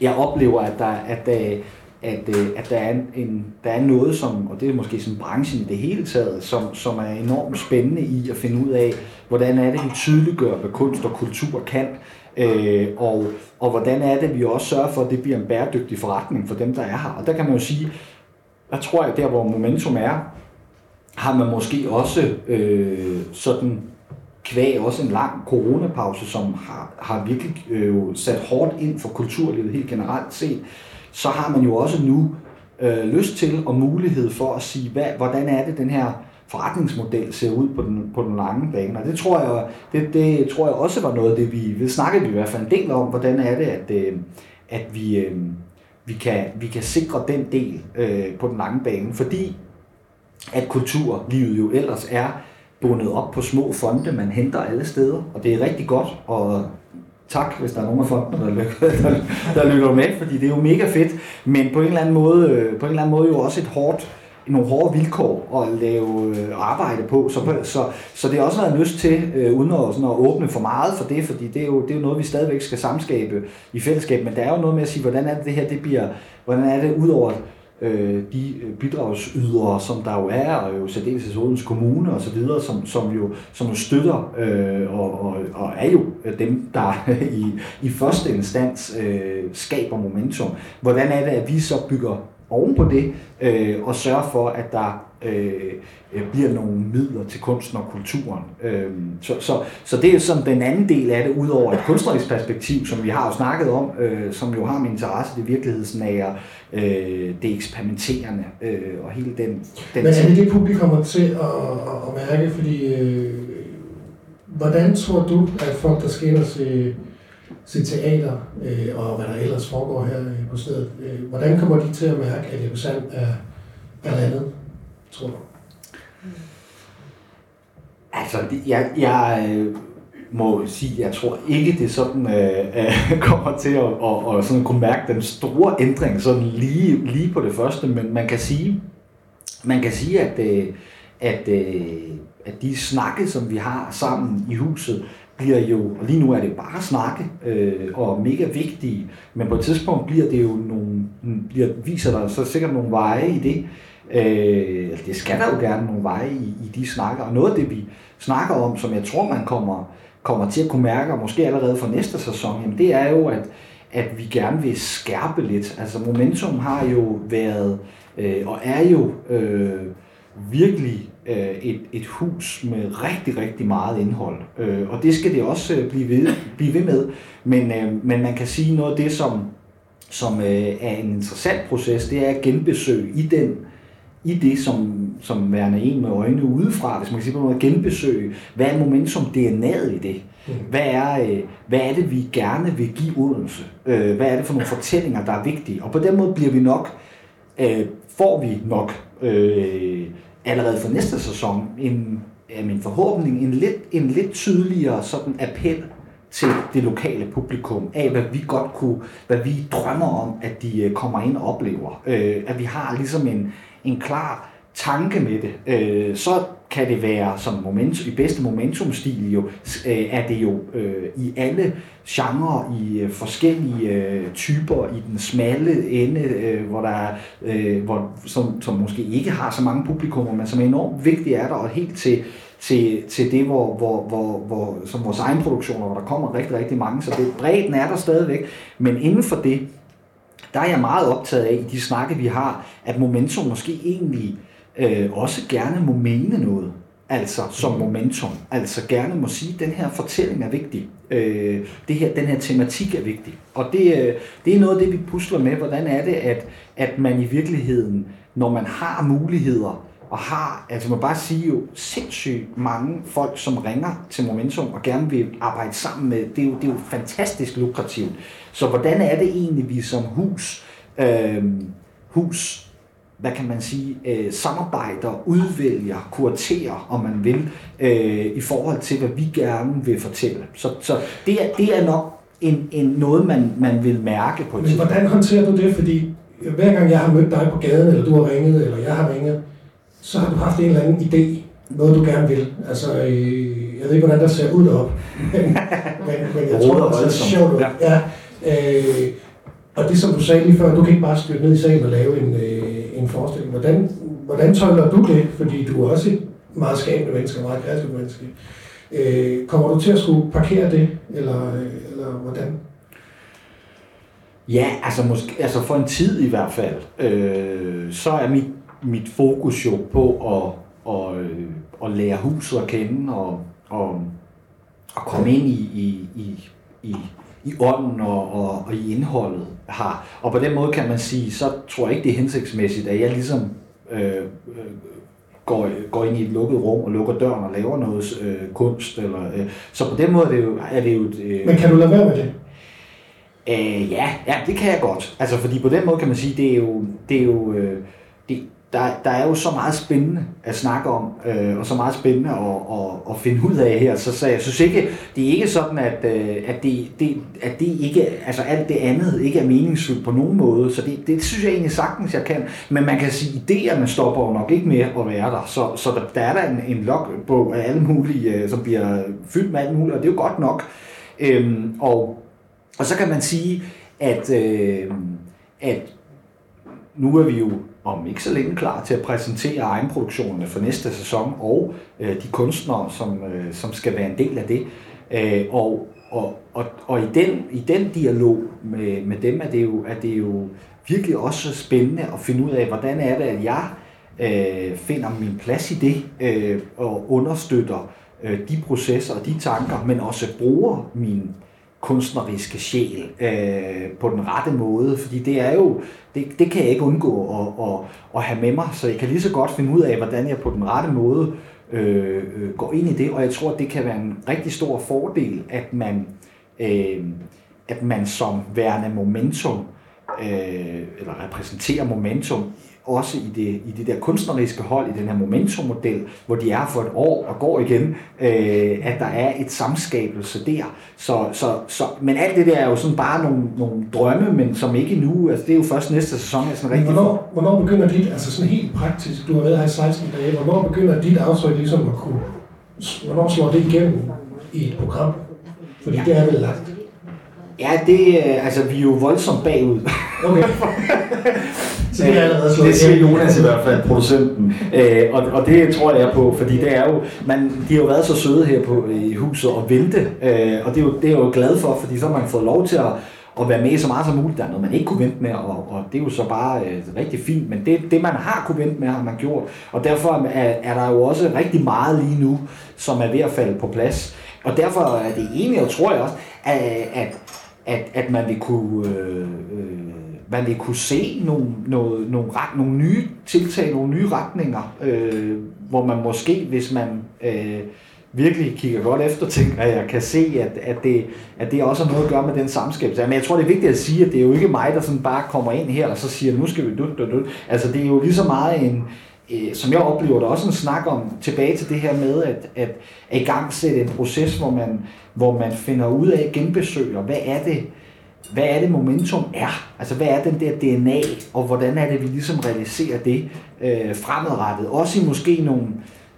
jeg oplever, at der, at, at, at, øh, at der, er en, der er noget, som, og det er måske som branchen i det hele taget, som, som er enormt spændende i at finde ud af, hvordan er det, vi tydeliggør, hvad kunst og kultur kan, Øh, og, og hvordan er det, vi også sørger for, at det bliver en bæredygtig forretning for dem, der er her. Og der kan man jo sige, jeg tror, at der hvor momentum er, har man måske også øh, sådan kvæg også en lang coronapause, som har, har virkelig øh, sat hårdt ind for kulturlivet helt generelt set, så har man jo også nu øh, lyst til og mulighed for at sige, hvad, hvordan er det den her forretningsmodel ser ud på den, på den lange bane. Og det tror, jeg, det, det tror jeg også var noget af det, vi, vi snakkede vi i hvert fald en del om, hvordan er det, at, øh, at vi, øh, vi, kan, vi kan sikre den del øh, på den lange bane, fordi at kulturlivet jo ellers er bundet op på små fonde, man henter alle steder, og det er rigtig godt, og tak, hvis der er nogen af fondene, der, der, der lytter med, fordi det er jo mega fedt, men på en eller anden måde, øh, på en eller anden måde jo også et hårdt nogle hårde vilkår at lave øh, arbejde på, så, så, så det er også noget, jeg lyst til, øh, uden at, sådan at åbne for meget for det, fordi det er, jo, det er jo noget, vi stadigvæk skal samskabe i fællesskab, men der er jo noget med at sige, hvordan er det, det her, det bliver, hvordan er det udover øh, de øh, bidragsydere, som der jo er, og jo særdeles Odense Kommune og så videre, som, som, jo, som jo støtter øh, og, og, og er jo dem, der i, i første instans øh, skaber momentum. Hvordan er det, at vi så bygger oven på det, øh, og sørge for, at der øh, øh, bliver nogle midler til kunsten og kulturen. Øh, så, så, så det er sådan den anden del af det, udover et kunstnerisk perspektiv, som vi har jo snakket om, øh, som jo har min interesse, det virkelighedsnære, øh, det eksperimenterende øh, og hele den, den Men er det det, publikum kommer til at, at mærke? Fordi, øh, hvordan tror du, at folk, der ind og se teater, øh, og hvad der ellers foregår her øh, på stedet. Øh, hvordan kommer de til at mærke, at Jeppe Sand er, er landet, tror du? Mm. Altså, jeg, jeg øh, må sige, jeg tror ikke, det sådan øh, øh kommer til at, og, og sådan kunne mærke den store ændring sådan lige, lige på det første, men man kan sige, man kan sige at, øh, at, øh, at de snakke, som vi har sammen i huset, bliver jo, og lige nu er det bare snakke, øh, og mega vigtige, men på et tidspunkt bliver det jo nogle, bliver, viser der så sikkert nogle veje i det. Øh, altså, det skal der jo gerne nogle veje i, i de snakker, og noget af det, vi snakker om, som jeg tror, man kommer, kommer til at kunne mærke, og måske allerede for næste sæson, jamen det er jo, at, at vi gerne vil skærpe lidt. Altså Momentum har jo været, øh, og er jo øh, virkelig øh, et, et hus med rigtig, rigtig meget indhold. Øh, og det skal det også øh, blive, ved, blive ved med. Men, øh, men man kan sige noget af det, som, som øh, er en interessant proces, det er at genbesøge i den i det som, som værende en med øjnene udefra, hvis man kan sige på noget, genbesøge, hvad er momentum DNA'et i det? Mm. Hvad er, øh, hvad er det, vi gerne vil give Odense? Øh, hvad er det for nogle fortællinger, der er vigtige? Og på den måde bliver vi nok, øh, får vi nok øh, allerede for næste sæson en, er min forhåbning, en lidt, en lidt tydeligere sådan appel til det lokale publikum, af hvad vi godt kunne, hvad vi drømmer om, at de øh, kommer ind og oplever. Øh, at vi har ligesom en, en klar tanke med det. Øh, så kan det være som momentum, i bedste momentumstil jo, øh, er det jo øh, i alle genrer, i øh, forskellige øh, typer, i den smalle ende, øh, hvor der er, øh, hvor, som, som måske ikke har så mange publikummer, men som er enormt vigtigt er der, og helt til, til, til det, hvor, hvor, hvor, hvor, som vores egen produktioner, hvor der kommer rigtig, rigtig mange, så det, bredden er der stadigvæk, men inden for det, der er jeg meget optaget af, i de snakke, vi har, at momentum måske egentlig øh, også gerne må mene noget, altså som momentum, altså gerne må sige, at den her fortælling er vigtig, øh, det her, den her tematik er vigtig. Og det, øh, det er noget af det, vi pusler med, hvordan er det, at, at man i virkeligheden, når man har muligheder, og har, altså man bare sige jo, sindssygt mange folk, som ringer til Momentum og gerne vil arbejde sammen med, det er jo, det er jo fantastisk lukrativt. Så hvordan er det egentlig, vi som hus, øh, hus hvad kan man sige, øh, samarbejder, udvælger, kuraterer, om man vil, øh, i forhold til, hvad vi gerne vil fortælle. Så, så det, er, det er nok en, en noget, man, man vil mærke på Men hvordan håndterer du det? Fordi hver gang jeg har mødt dig på gaden, eller du har ringet, eller jeg har ringet, så har du haft en eller anden idé, noget du gerne vil. Altså, øh, jeg ved ikke, hvordan der ser ud deroppe, men, men, jeg tror, det er sjovt Ja. ja øh, og det, som du sagde lige før, du kan ikke bare styrte ned i salen og lave en, øh, en forestilling. Hvordan, hvordan tøjler du det? Fordi du er også et meget skabende menneske, meget kreativt menneske. Øh, kommer du til at skulle parkere det, eller, eller hvordan? Ja, altså, måske, altså for en tid i hvert fald, øh, så er mit, mit fokus jo på at, at, øh, at lære huset at kende og, og, og komme ind i, i, i, i i ånden og, og, og i indholdet har. Og på den måde kan man sige, så tror jeg ikke, det er hensigtsmæssigt, at jeg ligesom øh, øh, går, går ind i et lukket rum og lukker døren og laver noget øh, kunst. Eller, øh. Så på den måde er det jo... Er det jo øh, Men kan du lade være med det? Øh, ja, ja, det kan jeg godt. Altså, fordi på den måde kan man sige, det er jo, det er jo, øh, der, der er jo så meget spændende at snakke om, øh, og så meget spændende at, at, at finde ud af her. Så, så jeg synes ikke, det er ikke sådan, at, øh, at, det, det, at det ikke, altså alt det andet ikke er meningsfuldt på nogen måde. Så det, det synes jeg egentlig sagtens, jeg kan. Men man kan sige, at idéerne stopper jo nok ikke med at være der. Så, så der, der er der en, en logbog af alle mulige, øh, som bliver fyldt med alt muligt, og det er jo godt nok. Øhm, og, og så kan man sige, at, øh, at nu er vi jo om ikke så længe klar til at præsentere egenproduktionerne for næste sæson, og øh, de kunstnere, som, øh, som skal være en del af det. Øh, og og, og, og i, den, i den dialog med, med dem er det, jo, er det jo virkelig også spændende at finde ud af, hvordan er det, at jeg øh, finder min plads i det, øh, og understøtter øh, de processer og de tanker, men også bruger min kunstneriske sjæl øh, på den rette måde, fordi det er jo, det, det kan jeg ikke undgå at, at, at have med mig, så jeg kan lige så godt finde ud af, hvordan jeg på den rette måde øh, øh går ind i det, og jeg tror, at det kan være en rigtig stor fordel, at man, øh, at man som værende momentum, øh, eller repræsenterer momentum også i det, i det der kunstneriske hold, i den her momentummodel, hvor de er for et år og går igen, øh, at der er et samskabelse der. Så, så, så, men alt det der er jo sådan bare nogle, nogle drømme, men som ikke nu, altså det er jo først næste sæson. Er sådan rigtig hvornår, hvornår begynder dit, altså sådan helt praktisk, du har været her i 16 dage, hvornår begynder dit aftryk ligesom at kunne, hvornår slår det igennem i et program? Fordi ja. det er vel lagt. Ja, det, øh, altså vi er jo voldsomt bagud. Okay. Så det er allerede slået Det siger Jonas i hvert fald, producenten. Øh, og, og det tror jeg på, fordi det er jo, man, de har jo været så søde her på, i huset og vente, øh, og det er, jo, det er jeg jo glad for, fordi så har man fået lov til at, at være med så meget som muligt. Der er noget, man ikke kunne vente med, og, og det er jo så bare øh, rigtig fint, men det, det, man har kunne vente med, har man gjort. Og derfor er, er der jo også rigtig meget lige nu, som er ved at falde på plads. Og derfor er det egentlig, og tror jeg også, at, at, at, at man vil kunne... Øh, øh, man vil kunne se nogle, noget, nogle, ret, nogle nye tiltag, nogle nye retninger, øh, hvor man måske, hvis man øh, virkelig kigger godt efter, tænker, at jeg kan se, at, at, det, at det også har noget at gøre med den samskabelse. Men jeg tror, det er vigtigt at sige, at det er jo ikke mig, der sådan bare kommer ind her og så siger, nu skal vi dut, dut, dut. Altså, det er jo lige så meget en, øh, som jeg oplever det, også en snak om tilbage til det her med at, at, at i gang sætte en proces, hvor man, hvor man finder ud af genbesøger, hvad er det, hvad er det momentum er? Altså hvad er den der DNA, og hvordan er det, vi ligesom realiserer det øh, fremadrettet? Også i måske nogle,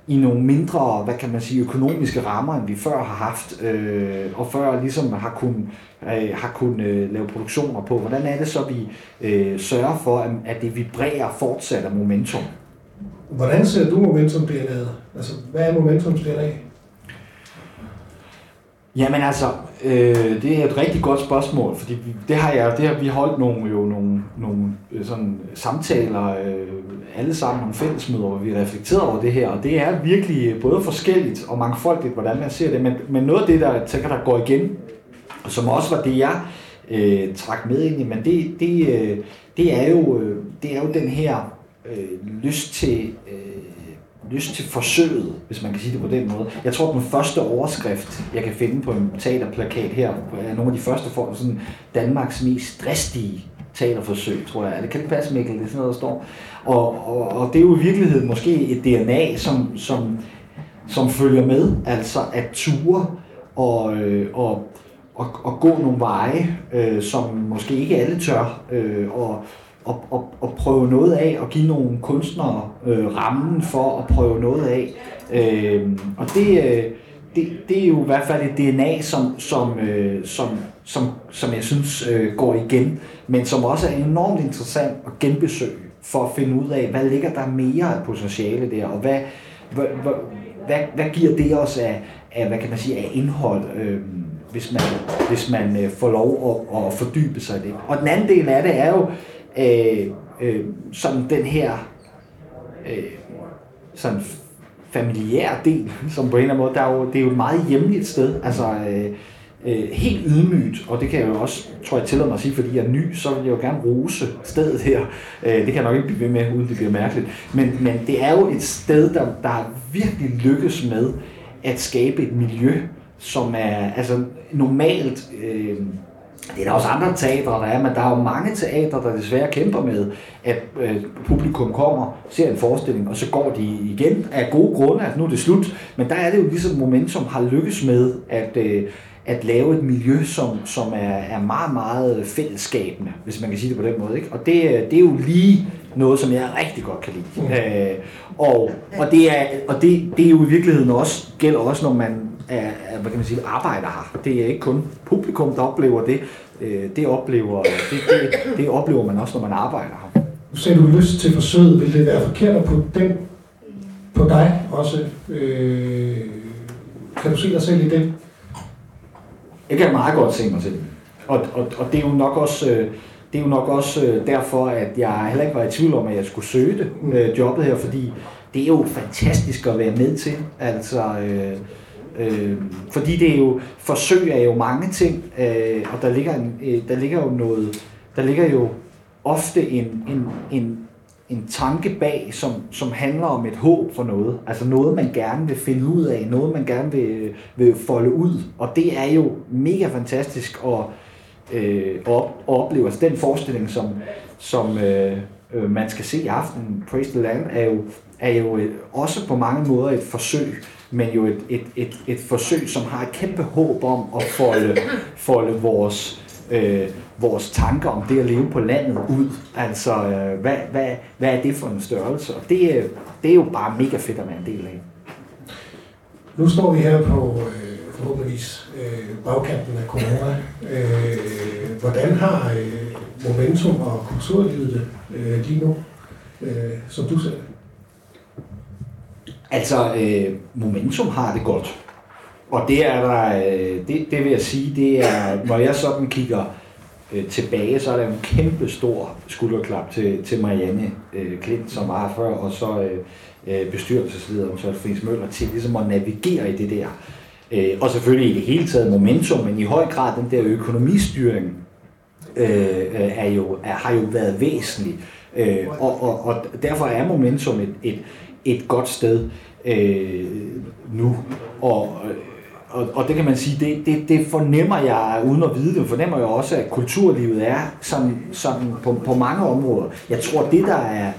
i nogle mindre, hvad kan man sige, økonomiske rammer, end vi før har haft, øh, og før ligesom har kunnet øh, har kun øh, lave produktioner på. Hvordan er det så, vi øh, sørger for, at, at det vibrerer fortsat af momentum? Hvordan ser du momentum DNA? Altså, hvad er momentum DNA? Jamen altså, øh, det er et rigtig godt spørgsmål, fordi det har jeg, det har vi holdt nogle, jo nogle, nogle øh, sådan samtaler, øh, alle sammen nogle fællesmøder, hvor vi reflekterer over det her, og det er virkelig øh, både forskelligt og mangfoldigt, hvordan man ser det, men, men noget af det, der, jeg tænker, der går igen, som også var det, jeg øh, trak med ind i, men det, det, øh, det, er jo, øh, det er jo den her øh, lyst til øh, lyst til forsøget, hvis man kan sige det på den måde. Jeg tror, den første overskrift, jeg kan finde på en teaterplakat her, er nogle af de første for sådan Danmarks mest dristige teaterforsøg, tror jeg. Det kan det passe, Mikkel? Det er sådan noget, der står. Og, og, og det er jo i virkeligheden måske et DNA, som, som, som følger med, altså at ture og, øh, og, og, og gå nogle veje, øh, som måske ikke alle tør, øh, og, at, at, at prøve noget af, og give nogle kunstnere øh, rammen for at prøve noget af. Øh, og det, øh, det, det er jo i hvert fald et DNA, som, som, øh, som, som, som jeg synes øh, går igen, men som også er enormt interessant at genbesøge, for at finde ud af, hvad ligger der mere af potentiale der, og hvad, hvad, hvad, hvad, hvad giver det os af, af, hvad kan man sige, af indhold, øh, hvis man, hvis man øh, får lov at, at fordybe sig i det. Og den anden del af det er jo, øh, øh, sådan den her øh, sådan familiær del, som på en eller anden måde, der er jo, det er jo et meget hjemligt sted, altså øh, øh, helt ydmygt, og det kan jeg jo også, tror jeg, tillade mig at sige, fordi jeg er ny, så vil jeg jo gerne rose stedet her. Øh, det kan jeg nok ikke blive ved med, uden det bliver mærkeligt. Men, men det er jo et sted, der, der virkelig lykkes med at skabe et miljø, som er altså normalt... Øh, det er der også andre teatre, der er, men der er jo mange teatre, der desværre kæmper med, at øh, publikum kommer, ser en forestilling, og så går de igen af gode grunde, at nu er det slut. Men der er det jo ligesom Momentum har lykkes med at, øh, at lave et miljø, som, som er, er meget, meget fællesskabende, hvis man kan sige det på den måde. Ikke? Og det, det er jo lige noget, som jeg rigtig godt kan lide. Mm. Øh, og og, det, er, og det, det er jo i virkeligheden også, gælder også, når man er, er hvad kan man sige, arbejder her. Det er ikke kun publikum, der oplever det. Øh, det, oplever, det, det, det oplever man også, når man arbejder her. Nu sagde du lyst til forsøget. Vil det være forkert at putte den på dig også? Øh, kan du se dig selv i det? Jeg kan meget godt se mig selv. Og, og, og det er jo nok også... Øh, det er jo nok også øh, derfor, at jeg heller ikke var i tvivl om, at jeg skulle søge det, mm. jobbet her, fordi det er jo fantastisk at være med til. Altså, øh, øh, fordi det er jo, forsøg er jo mange ting, øh, og der ligger, en, øh, der ligger jo noget, der ligger jo ofte en, en, en, en tanke bag, som, som handler om et håb for noget. Altså noget, man gerne vil finde ud af, noget, man gerne vil, vil folde ud. Og det er jo mega fantastisk at, øh, at opleve. Altså den forestilling, som, som øh, øh, man skal se i aften, Praise the Land, er jo, er jo øh, også på mange måder et forsøg, men jo et, et, et, et forsøg, som har et kæmpe håb om at folde, folde vores, øh, vores tanker om det at leve på landet ud. Altså, øh, hvad, hvad, hvad er det for en størrelse? Og det, øh, det er jo bare mega fedt at være en del af. Nu står vi her på øh, forhåbentligvis øh, bagkanten af corona. Øh, hvordan har øh, momentum og kulturlivet øh, lige nu, øh, som du ser det? Altså, øh, momentum har det godt. Og det er der, øh, det, det vil jeg sige, det er, når jeg sådan kigger øh, tilbage, så er der en kæmpe stor skulderklap til, til Marianne øh, Klint, som var før, og så øh, bestyrelsesleder bestyrelseslederen, så Friis Møller, til ligesom at navigere i det der. Øh, og selvfølgelig i det hele taget momentum, men i høj grad den der økonomistyring øh, øh er jo, er, har jo været væsentlig. Øh, og, og, og derfor er momentum et, et, et godt sted øh, nu. Og, og, og det kan man sige, det, det, det fornemmer jeg, uden at vide det, fornemmer jeg også, at kulturlivet er sådan, sådan på, på mange områder. Jeg tror, det der er,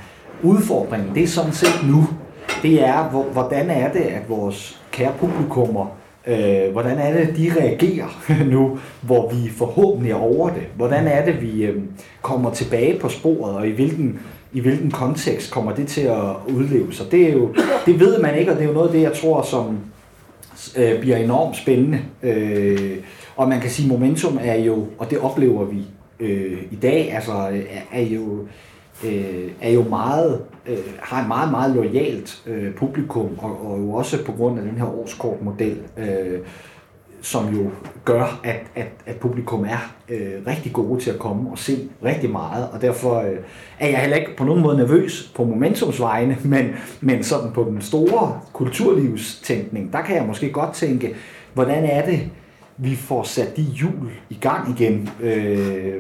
udfordringen, det er sådan set nu, det er, hvordan er det, at vores kære publikummer, øh, hvordan er det, de reagerer nu, hvor vi forhåbentlig er over det? Hvordan er det, vi øh, kommer tilbage på sporet, og i hvilken, i hvilken kontekst kommer det til at udleve sig? Det, er jo, det ved man ikke, og det er jo noget af det, jeg tror, som øh, bliver enormt spændende. Øh, og man kan sige, momentum er jo, og det oplever vi øh, i dag, altså er, er jo øh, er jo meget, øh, har et meget, meget lojalt øh, publikum, og, og jo også på grund af den her årskortmodel, øh, som jo gør, at, at, at publikum er øh, rigtig gode til at komme og se rigtig meget, og derfor øh, er jeg heller ikke på nogen måde nervøs på Momentums vegne, men, men sådan på den store kulturlivstænkning, der kan jeg måske godt tænke, hvordan er det, vi får sat de hjul i gang igen, øh,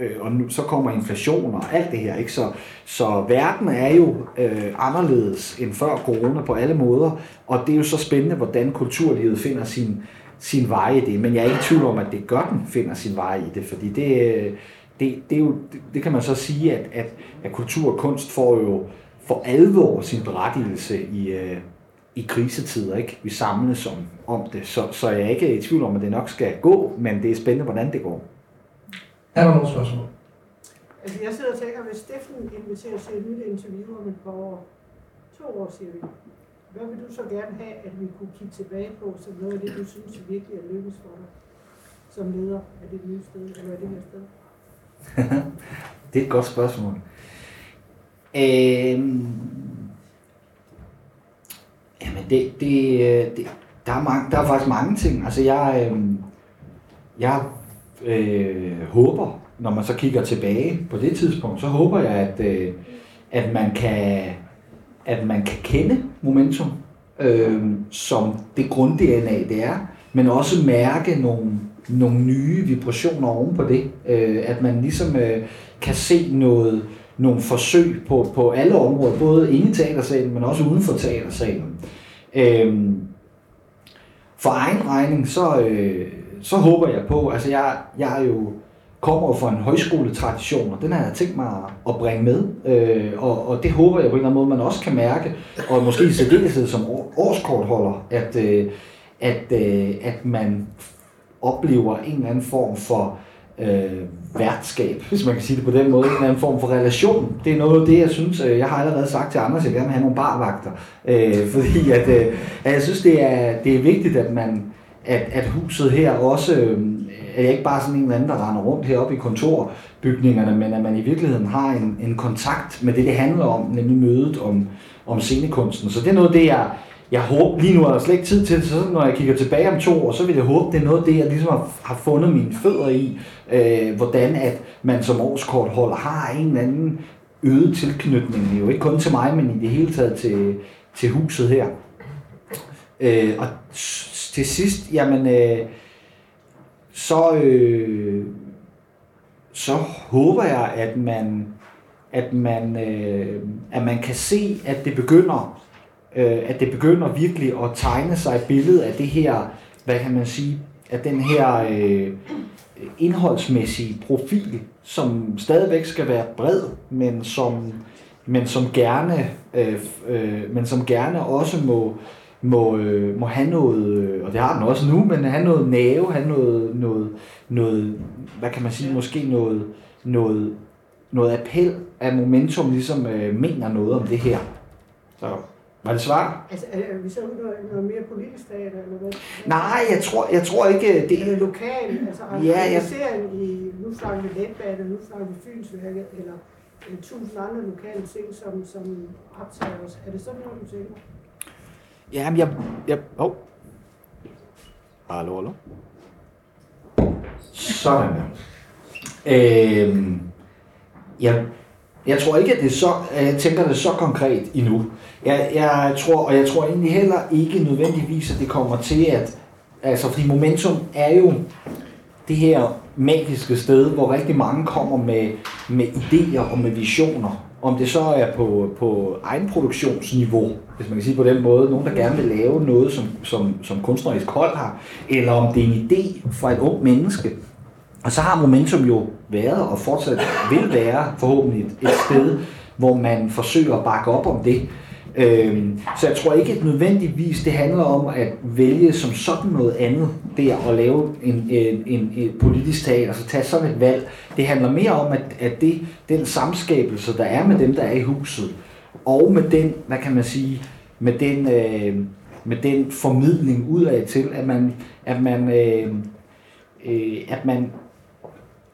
øh, og nu, så kommer inflation og alt det her. Ikke? Så, så verden er jo øh, anderledes end før corona på alle måder, og det er jo så spændende, hvordan kulturlivet finder sin, sin vej i det. Men jeg er ikke i tvivl om, at det gør den finder sin vej i det, fordi det, det, det, er jo, det, det kan man så sige, at, at, at kultur og kunst får jo for alvor sin berettigelse i, øh, i krisetider. Ikke? Vi samles om, om det, så, så jeg er ikke i tvivl om, at det nok skal gå, men det er spændende, hvordan det går. Er der nogle spørgsmål? Altså jeg sidder og tænker, hvis Steffen inviterer til et nyt interview om et par år, to år siger vi, hvad vil du så gerne have, at vi kunne kigge tilbage på, som noget af det, du synes virkelig er lykkedes for dig, som leder af det nye sted, eller det her sted? det er et godt spørgsmål. Øhm, jamen det, det, det, der, er mange, der er faktisk mange ting. Altså jeg, øhm, jeg øh, håber, når man så kigger tilbage på det tidspunkt, så håber jeg, at, øh, at, man, kan, at man kan kende momentum øh, som det grund-DNA, det er, men også mærke nogle, nogle nye vibrationer oven på det. Øh, at man ligesom øh, kan se noget, nogle forsøg på, på alle områder, både inde i teatersalen, men også uden for teatersalen. Øh, for egen regning, så, øh, så håber jeg på, altså jeg, jeg er jo kommer fra en højskoletradition, og den har jeg tænkt mig at bringe med, øh, og, og det håber jeg på en eller anden måde, man også kan mærke, og måske i særdeleshed som årskortholder, at, øh, at, øh, at man oplever en eller anden form for øh, værtskab, hvis man kan sige det på den måde, en eller anden form for relation. Det er noget af det, jeg synes, øh, jeg har allerede sagt til andre, at jeg gerne vil have nogle barvagter, øh, fordi at, øh, at jeg synes, det er, det er vigtigt, at man, at, at huset her også øhm, er ikke bare sådan en eller anden, der render rundt heroppe i kontorbygningerne, men at man i virkeligheden har en, en kontakt med det, det handler om, nemlig mødet om, om scenekunsten. Så det er noget det, jeg, jeg håber, lige nu er der slet ikke tid til, så når jeg kigger tilbage om to år, så vil jeg håbe, det er noget af det, jeg ligesom har, har fundet mine fødder i, øh, hvordan at man som årskortholder har en eller anden øget tilknytning, jo ikke kun til mig, men i det hele taget til, til huset her. Øh, og til sidst, jamen, øh, så, øh, så håber jeg, at man, at man, øh, at man kan se, at det begynder, øh, at det begynder virkelig at tegne sig et billede af det her, hvad kan man sige, at den her øh, indholdsmæssige profil, som stadigvæk skal være bred, men som, men som gerne, øh, øh, men som gerne også må, må, øh, må have noget, øh, og det har den også nu, men have noget næve, have noget, noget, noget hvad kan man sige, måske noget, noget, noget appel af momentum, ligesom øh, mener noget om det her. Så var det svar? Altså, er vi så noget, noget mere politisk teater, eller hvad? Nej, jeg tror, jeg tror ikke... Det... Er det lokalt? Altså, ja, jeg... i, nu snakker vi letbane, nu snakker vi Fynsværket, eller, eller tusind andre lokale ting, som, som optager os. Er det sådan noget, du tænker? Jamen, jeg... jeg oh. Hallo, hallo. Sådan der. Øhm, jeg, jeg tror ikke, at det er så... Jeg tænker det så konkret endnu. Jeg, jeg tror, og jeg tror egentlig heller ikke nødvendigvis, at det kommer til at... Altså, fordi momentum er jo det her magiske sted, hvor rigtig mange kommer med, med idéer og med visioner. Om det så er på, på egenproduktionsniveau, hvis man kan sige på den måde, nogen der gerne vil lave noget, som, som, som kunstnerisk hold har, eller om det er en idé fra et ung menneske. Og så har Momentum jo været, og fortsat vil være forhåbentlig et, et sted, hvor man forsøger at bakke op om det. Øhm, så jeg tror ikke at nødvendigvis, det handler om at vælge som sådan noget andet, det at lave en, en, en, en politisk tag, altså tage sådan et valg. Det handler mere om, at, at det, den samskabelse, der er med dem, der er i huset, og med den, hvad kan man sige, med den, øh, med den formidling udad til, at man, at man, øh, øh, at man,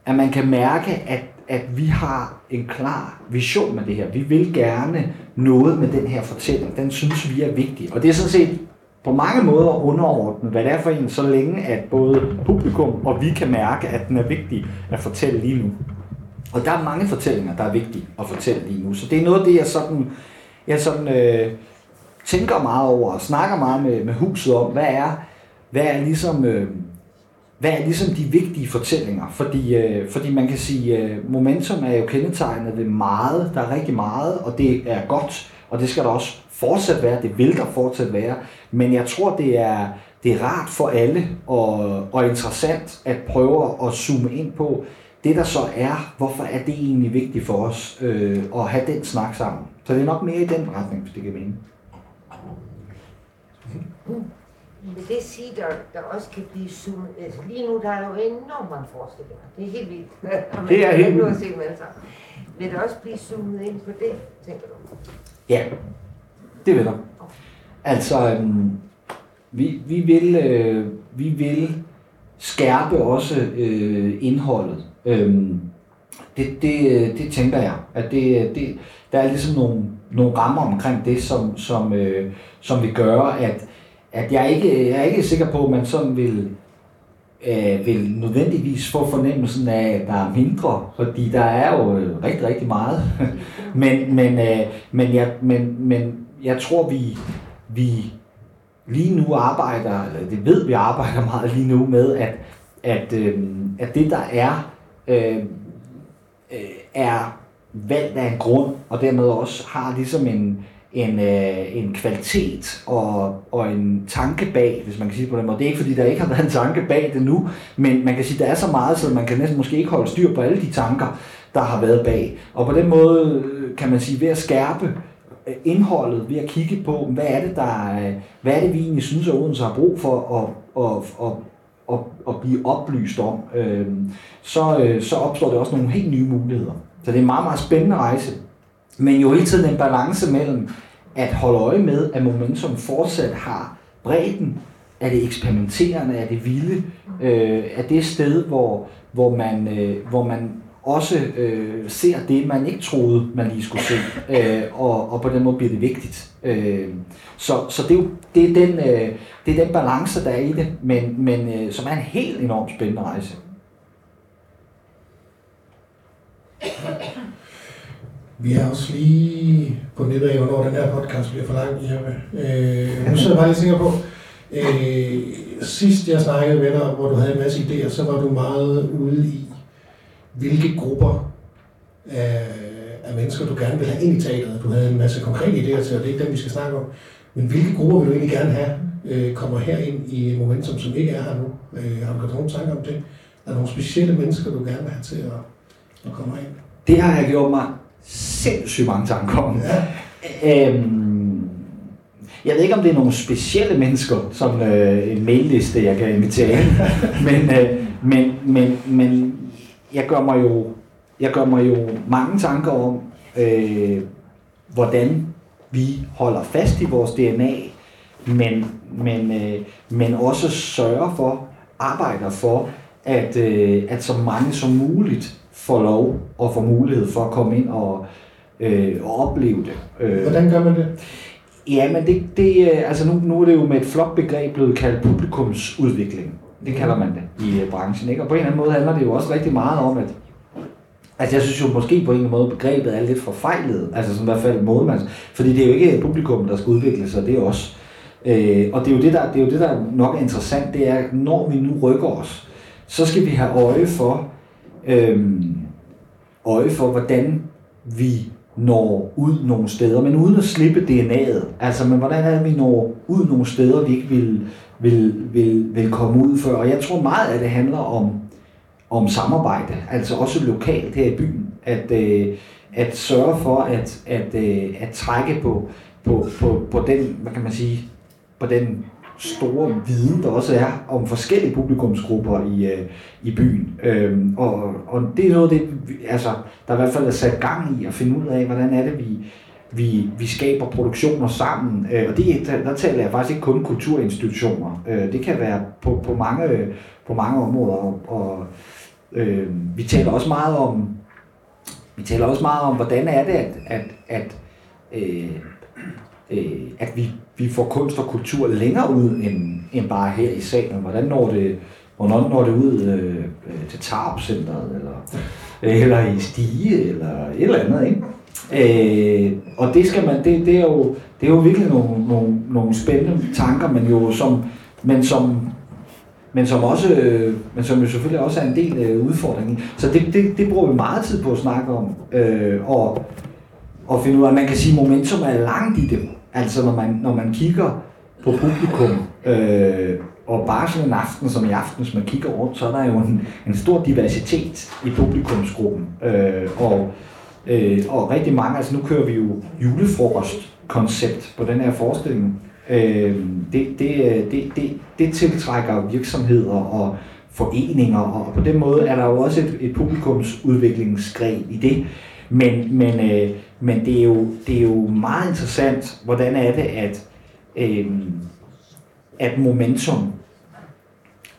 at man kan mærke, at, at vi har en klar vision med det her. Vi vil gerne noget med den her fortælling. Den synes vi er vigtig. Og det er sådan set på mange måder underordnet, hvad det er for en, så længe at både publikum og vi kan mærke, at den er vigtig at fortælle lige nu. Og der er mange fortællinger, der er vigtige at fortælle lige nu. Så det er noget af det, jeg sådan, jeg sådan øh, tænker meget over og snakker meget med, med huset om, hvad er, hvad er ligesom... Øh, hvad er ligesom de vigtige fortællinger? Fordi, øh, fordi man kan sige, øh, momentum er jo kendetegnet ved meget, der er rigtig meget, og det er godt, og det skal der også fortsat være, det vil der fortsat være, men jeg tror, det er, det er rart for alle og, og interessant at prøve at zoome ind på det, der så er, hvorfor er det egentlig vigtigt for os øh, at have den snak sammen. Så det er nok mere i den retning, hvis det kan mene. Vil det sige, der, der også kan blive zoomet? Altså lige nu der er jo enormt mange forestillinger. Det er helt vildt. det er helt vildt. Se dem alle sammen. Vil der også blive zoomet ind på det, tænker du? Ja, det vil der. Altså, øhm, vi, vi, vil, øh, vi vil skærpe også øh, indholdet. Øhm, det, det, det tænker jeg, at det, det, der er ligesom nogle, nogle rammer omkring det, som, som, øh, som vil gøre, at, at jeg, ikke, jeg er ikke sikker på, at man sådan vil, øh, vil nødvendigvis få fornemmelsen af, at der er mindre, fordi der er jo øh, rigtig, rigtig meget. men, men, øh, men, jeg, men, men jeg tror, vi, vi lige nu arbejder, eller det ved vi arbejder meget lige nu med, at, at, øh, at det der er, øh, øh, er valgt af en grund, og dermed også har ligesom en, en, øh, en kvalitet og, og en tanke bag, hvis man kan sige på den måde. Det er ikke fordi, der ikke har været en tanke bag det nu, men man kan sige, der er så meget, så man kan næsten måske ikke holde styr på alle de tanker, der har været bag. Og på den måde øh, kan man sige, ved at skærpe øh, indholdet, ved at kigge på, hvad er det, der, øh, hvad er det vi egentlig synes, at Odense har brug for at, at, at, at, at blive oplyst om, øh, så, øh, så opstår det også nogle helt nye muligheder. Så det er en meget, meget spændende rejse. Men jo hele tiden en balance mellem at holde øje med, at momentum fortsat har bredden, er det eksperimenterende, er det vilde, øh, er det sted, hvor, hvor, man, øh, hvor man også øh, ser det, man ikke troede, man lige skulle se, øh, og, og på den måde bliver det vigtigt. Øh, så så det, er jo, det, er den, øh, det er den balance, der er i det, men, men øh, som er en helt enormt spændende rejse. Vi er også lige på nettet af, hvornår den her podcast bliver for lang, med. Øh, nu sidder jeg bare lige tænker på, øh, sidst jeg snakkede med dig, hvor du havde en masse idéer, så var du meget ude i, hvilke grupper af, af mennesker, du gerne vil have ind i teateret. Du havde en masse konkrete idéer til, og det er ikke dem, vi skal snakke om. Men hvilke grupper vil du egentlig gerne have, øh, kommer her ind i Momentum, som ikke er her nu? Øh, har du gjort nogle tanker om det? Er der nogle specielle mennesker, du gerne vil have til at, at komme ind? Det har jeg gjort mig sindssygt mange tanker om. Ja. Øhm, jeg ved ikke, om det er nogle specielle mennesker, som øh, en mailliste, jeg kan invitere ind. men, øh, men, men, men jeg gør mig jo, jeg gør mig jo mange tanker om, øh, hvordan vi holder fast i vores DNA, men, men, øh, men også sørger for, arbejder for, at, øh, at så mange som muligt får lov og får mulighed for at komme ind og, øh, og opleve det. Øh, Hvordan gør man det? Ja, men det, det, altså nu, nu er det jo med et flot begreb blevet kaldt publikumsudvikling. Det kalder man det i uh, branchen. Ikke? Og på en eller anden måde handler det jo også rigtig meget om, at Altså jeg synes jo måske på en eller anden måde, begrebet er lidt forfejlet, altså som i hvert fald mådemands, fordi det er jo ikke publikum, der skal udvikle sig, det er os. Øh, og det er, jo det, der, det er jo det, der nok er interessant, det er, når vi nu rykker os, så skal vi have øje for, øh, øje for, hvordan vi når ud nogle steder, men uden at slippe DNA'et. Altså, men hvordan er det, vi når ud nogle steder, vi ikke vil, vil, vil, vil komme ud før? Og jeg tror meget, at det handler om, om samarbejde, altså også lokalt her i byen. At, øh, at sørge for at, at, øh, at trække på, på, på, på den, hvad kan man sige, på den store viden, der også er om forskellige publikumsgrupper i, øh, i byen. Øhm, og, og det er noget det, altså, der i hvert fald er sat gang i at finde ud af, hvordan er det, vi, vi, vi skaber produktioner sammen. Øh, og det, der, der taler jeg faktisk ikke kun kulturinstitutioner. Øh, det kan være på, på, mange, på mange områder. Og, og øh, vi taler også meget om, vi taler også meget om, hvordan er det, at, at, at, øh, øh, at vi, vi får kunst og kultur længere ud end, end bare her i salen. Hvordan når det, hvornår når det ud øh, til Tarp-centret, eller, eller i Stige, eller et eller andet, ikke? Øh, og det skal man, det, det, er jo, det er jo virkelig nogle, nogle, nogle spændende tanker, men jo som, men som, men som også, øh, men som jo selvfølgelig også er en del af udfordringen. Så det, det, det bruger vi meget tid på at snakke om, øh, og, og finde ud af, at man kan sige, at momentum er langt i det. Altså når man, når man kigger på publikum, øh, og bare sådan en aften som i aften, hvis man kigger rundt, så er der jo en, en stor diversitet i publikumsgruppen. Øh, og Øh, og rigtig mange, altså nu kører vi jo julefrokost-koncept på den her forestilling. Øh, det, det, det, det, det tiltrækker virksomheder og foreninger, og på den måde er der jo også et, et publikumsudviklingsgreb i det. Men, men, øh, men det, er jo, det er jo meget interessant, hvordan er det, at, øh, at momentum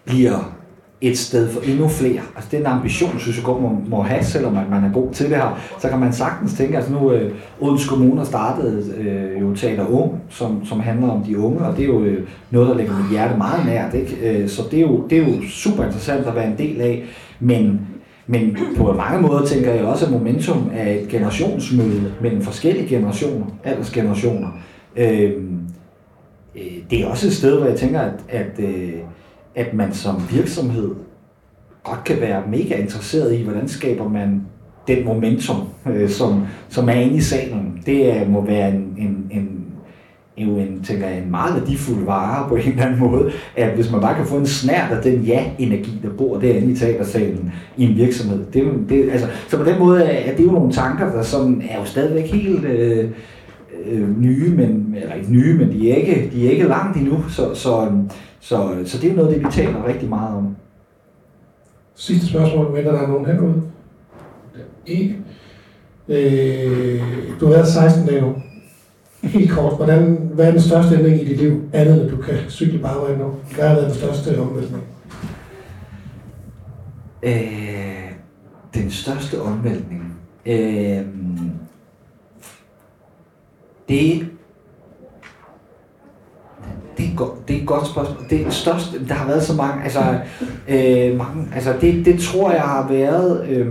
bliver et sted for endnu flere. Altså den ambition, synes jeg godt må, må have, selvom man er god til det her. Så kan man sagtens tænke, altså nu øh, Odense Kommune startede øh, jo Teater Ung, som, som handler om de unge, og det er jo øh, noget, der ligger mit hjerte meget nært. Ikke? Øh, så det er, jo, det er jo super interessant at være en del af. Men, men på mange måder tænker jeg også, at momentum er et generationsmøde mellem forskellige generationer, aldersgenerationer. Øhm, øh, det er også et sted, hvor jeg tænker, at, at øh, at man som virksomhed godt kan være mega interesseret i, hvordan skaber man den momentum, øh, som, som er inde i salen. Det må være en, en, en, jo en, tænker jeg, en meget værdifuld vare på en eller anden måde, at hvis man bare kan få en snært af den ja-energi, der bor derinde i teatersalen i en virksomhed. Det, det, altså, så på den måde er det jo nogle tanker, der som er jo stadigvæk helt øh, øh, nye, men, eller ikke nye, men de er ikke, de er ikke langt endnu. Så, så, så, så det er noget det, vi taler rigtig meget om. Sidste spørgsmål, venter der er nogen herude? Ikke. Øh, du har været 16 dage nu. Helt kort, hvordan, hvad er den største ændring i dit liv, andet end du kan cykle bare nu? Hvad har været den største omvæltning? Øh, den største omvæltning? Øh, det det er, go- det er et godt spørgsmål. Det er største, der har været så mange, altså, øh, mange, altså det, det tror jeg har været, øh,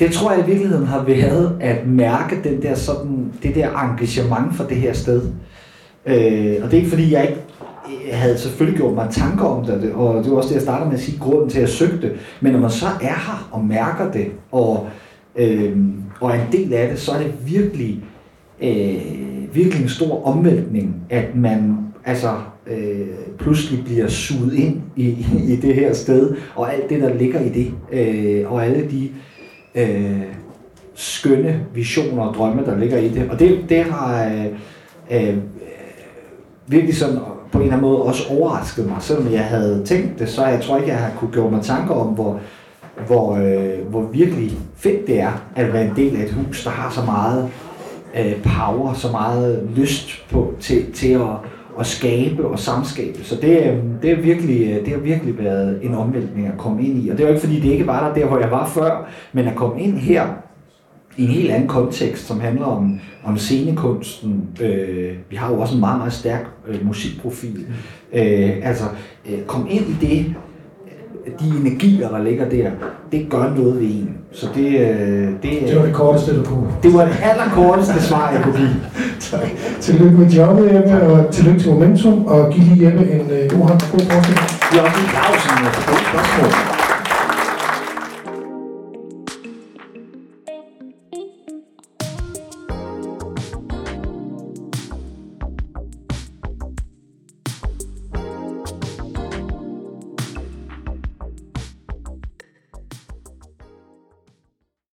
det tror jeg i virkeligheden har været at mærke den der sådan, det der engagement for det her sted. Øh, og det er ikke fordi, jeg ikke jeg havde selvfølgelig gjort mig tanker om det, og det var også det, jeg startede med at sige, grunden til, at jeg søgte. Men når man så er her og mærker det, og, øh, og er en del af det, så er det virkelig, øh, virkelig en stor omvæltning, at man altså øh, pludselig bliver suget ind i, i det her sted, og alt det, der ligger i det, øh, og alle de øh, Øh, skønne visioner og drømme, der ligger i det. Og det, det har øh, øh, virkelig sådan på en eller anden måde også overrasket mig. Selvom jeg havde tænkt det, så jeg tror ikke, jeg har kunne gøre mig tanker om, hvor, hvor, øh, hvor virkelig fedt det er at være en del af et hus, der har så meget øh, power, så meget lyst på, til, til at, at skabe og samskabe. Så det, øh, det, er virkelig, øh, det har virkelig været en omvæltning at komme ind i. Og det var ikke fordi, det ikke var der, der hvor jeg var før, men at komme ind her i en helt anden kontekst, som handler om, om scenekunsten. Øh, vi har jo også en meget, meget stærk øh, musikprofil. Øh, altså, øh, kom ind i det, de energier, der ligger der, det gør noget ved en. Så det, øh, det, det var det korteste, du kunne. Det var det allerkorteste svar, jeg kunne give. tillykke med jobbet, Jeppe, og tillykke til Momentum, og giv lige Jeppe en uh, god hånd. God forskning. Vi har også en Clausen gode spørgsmål.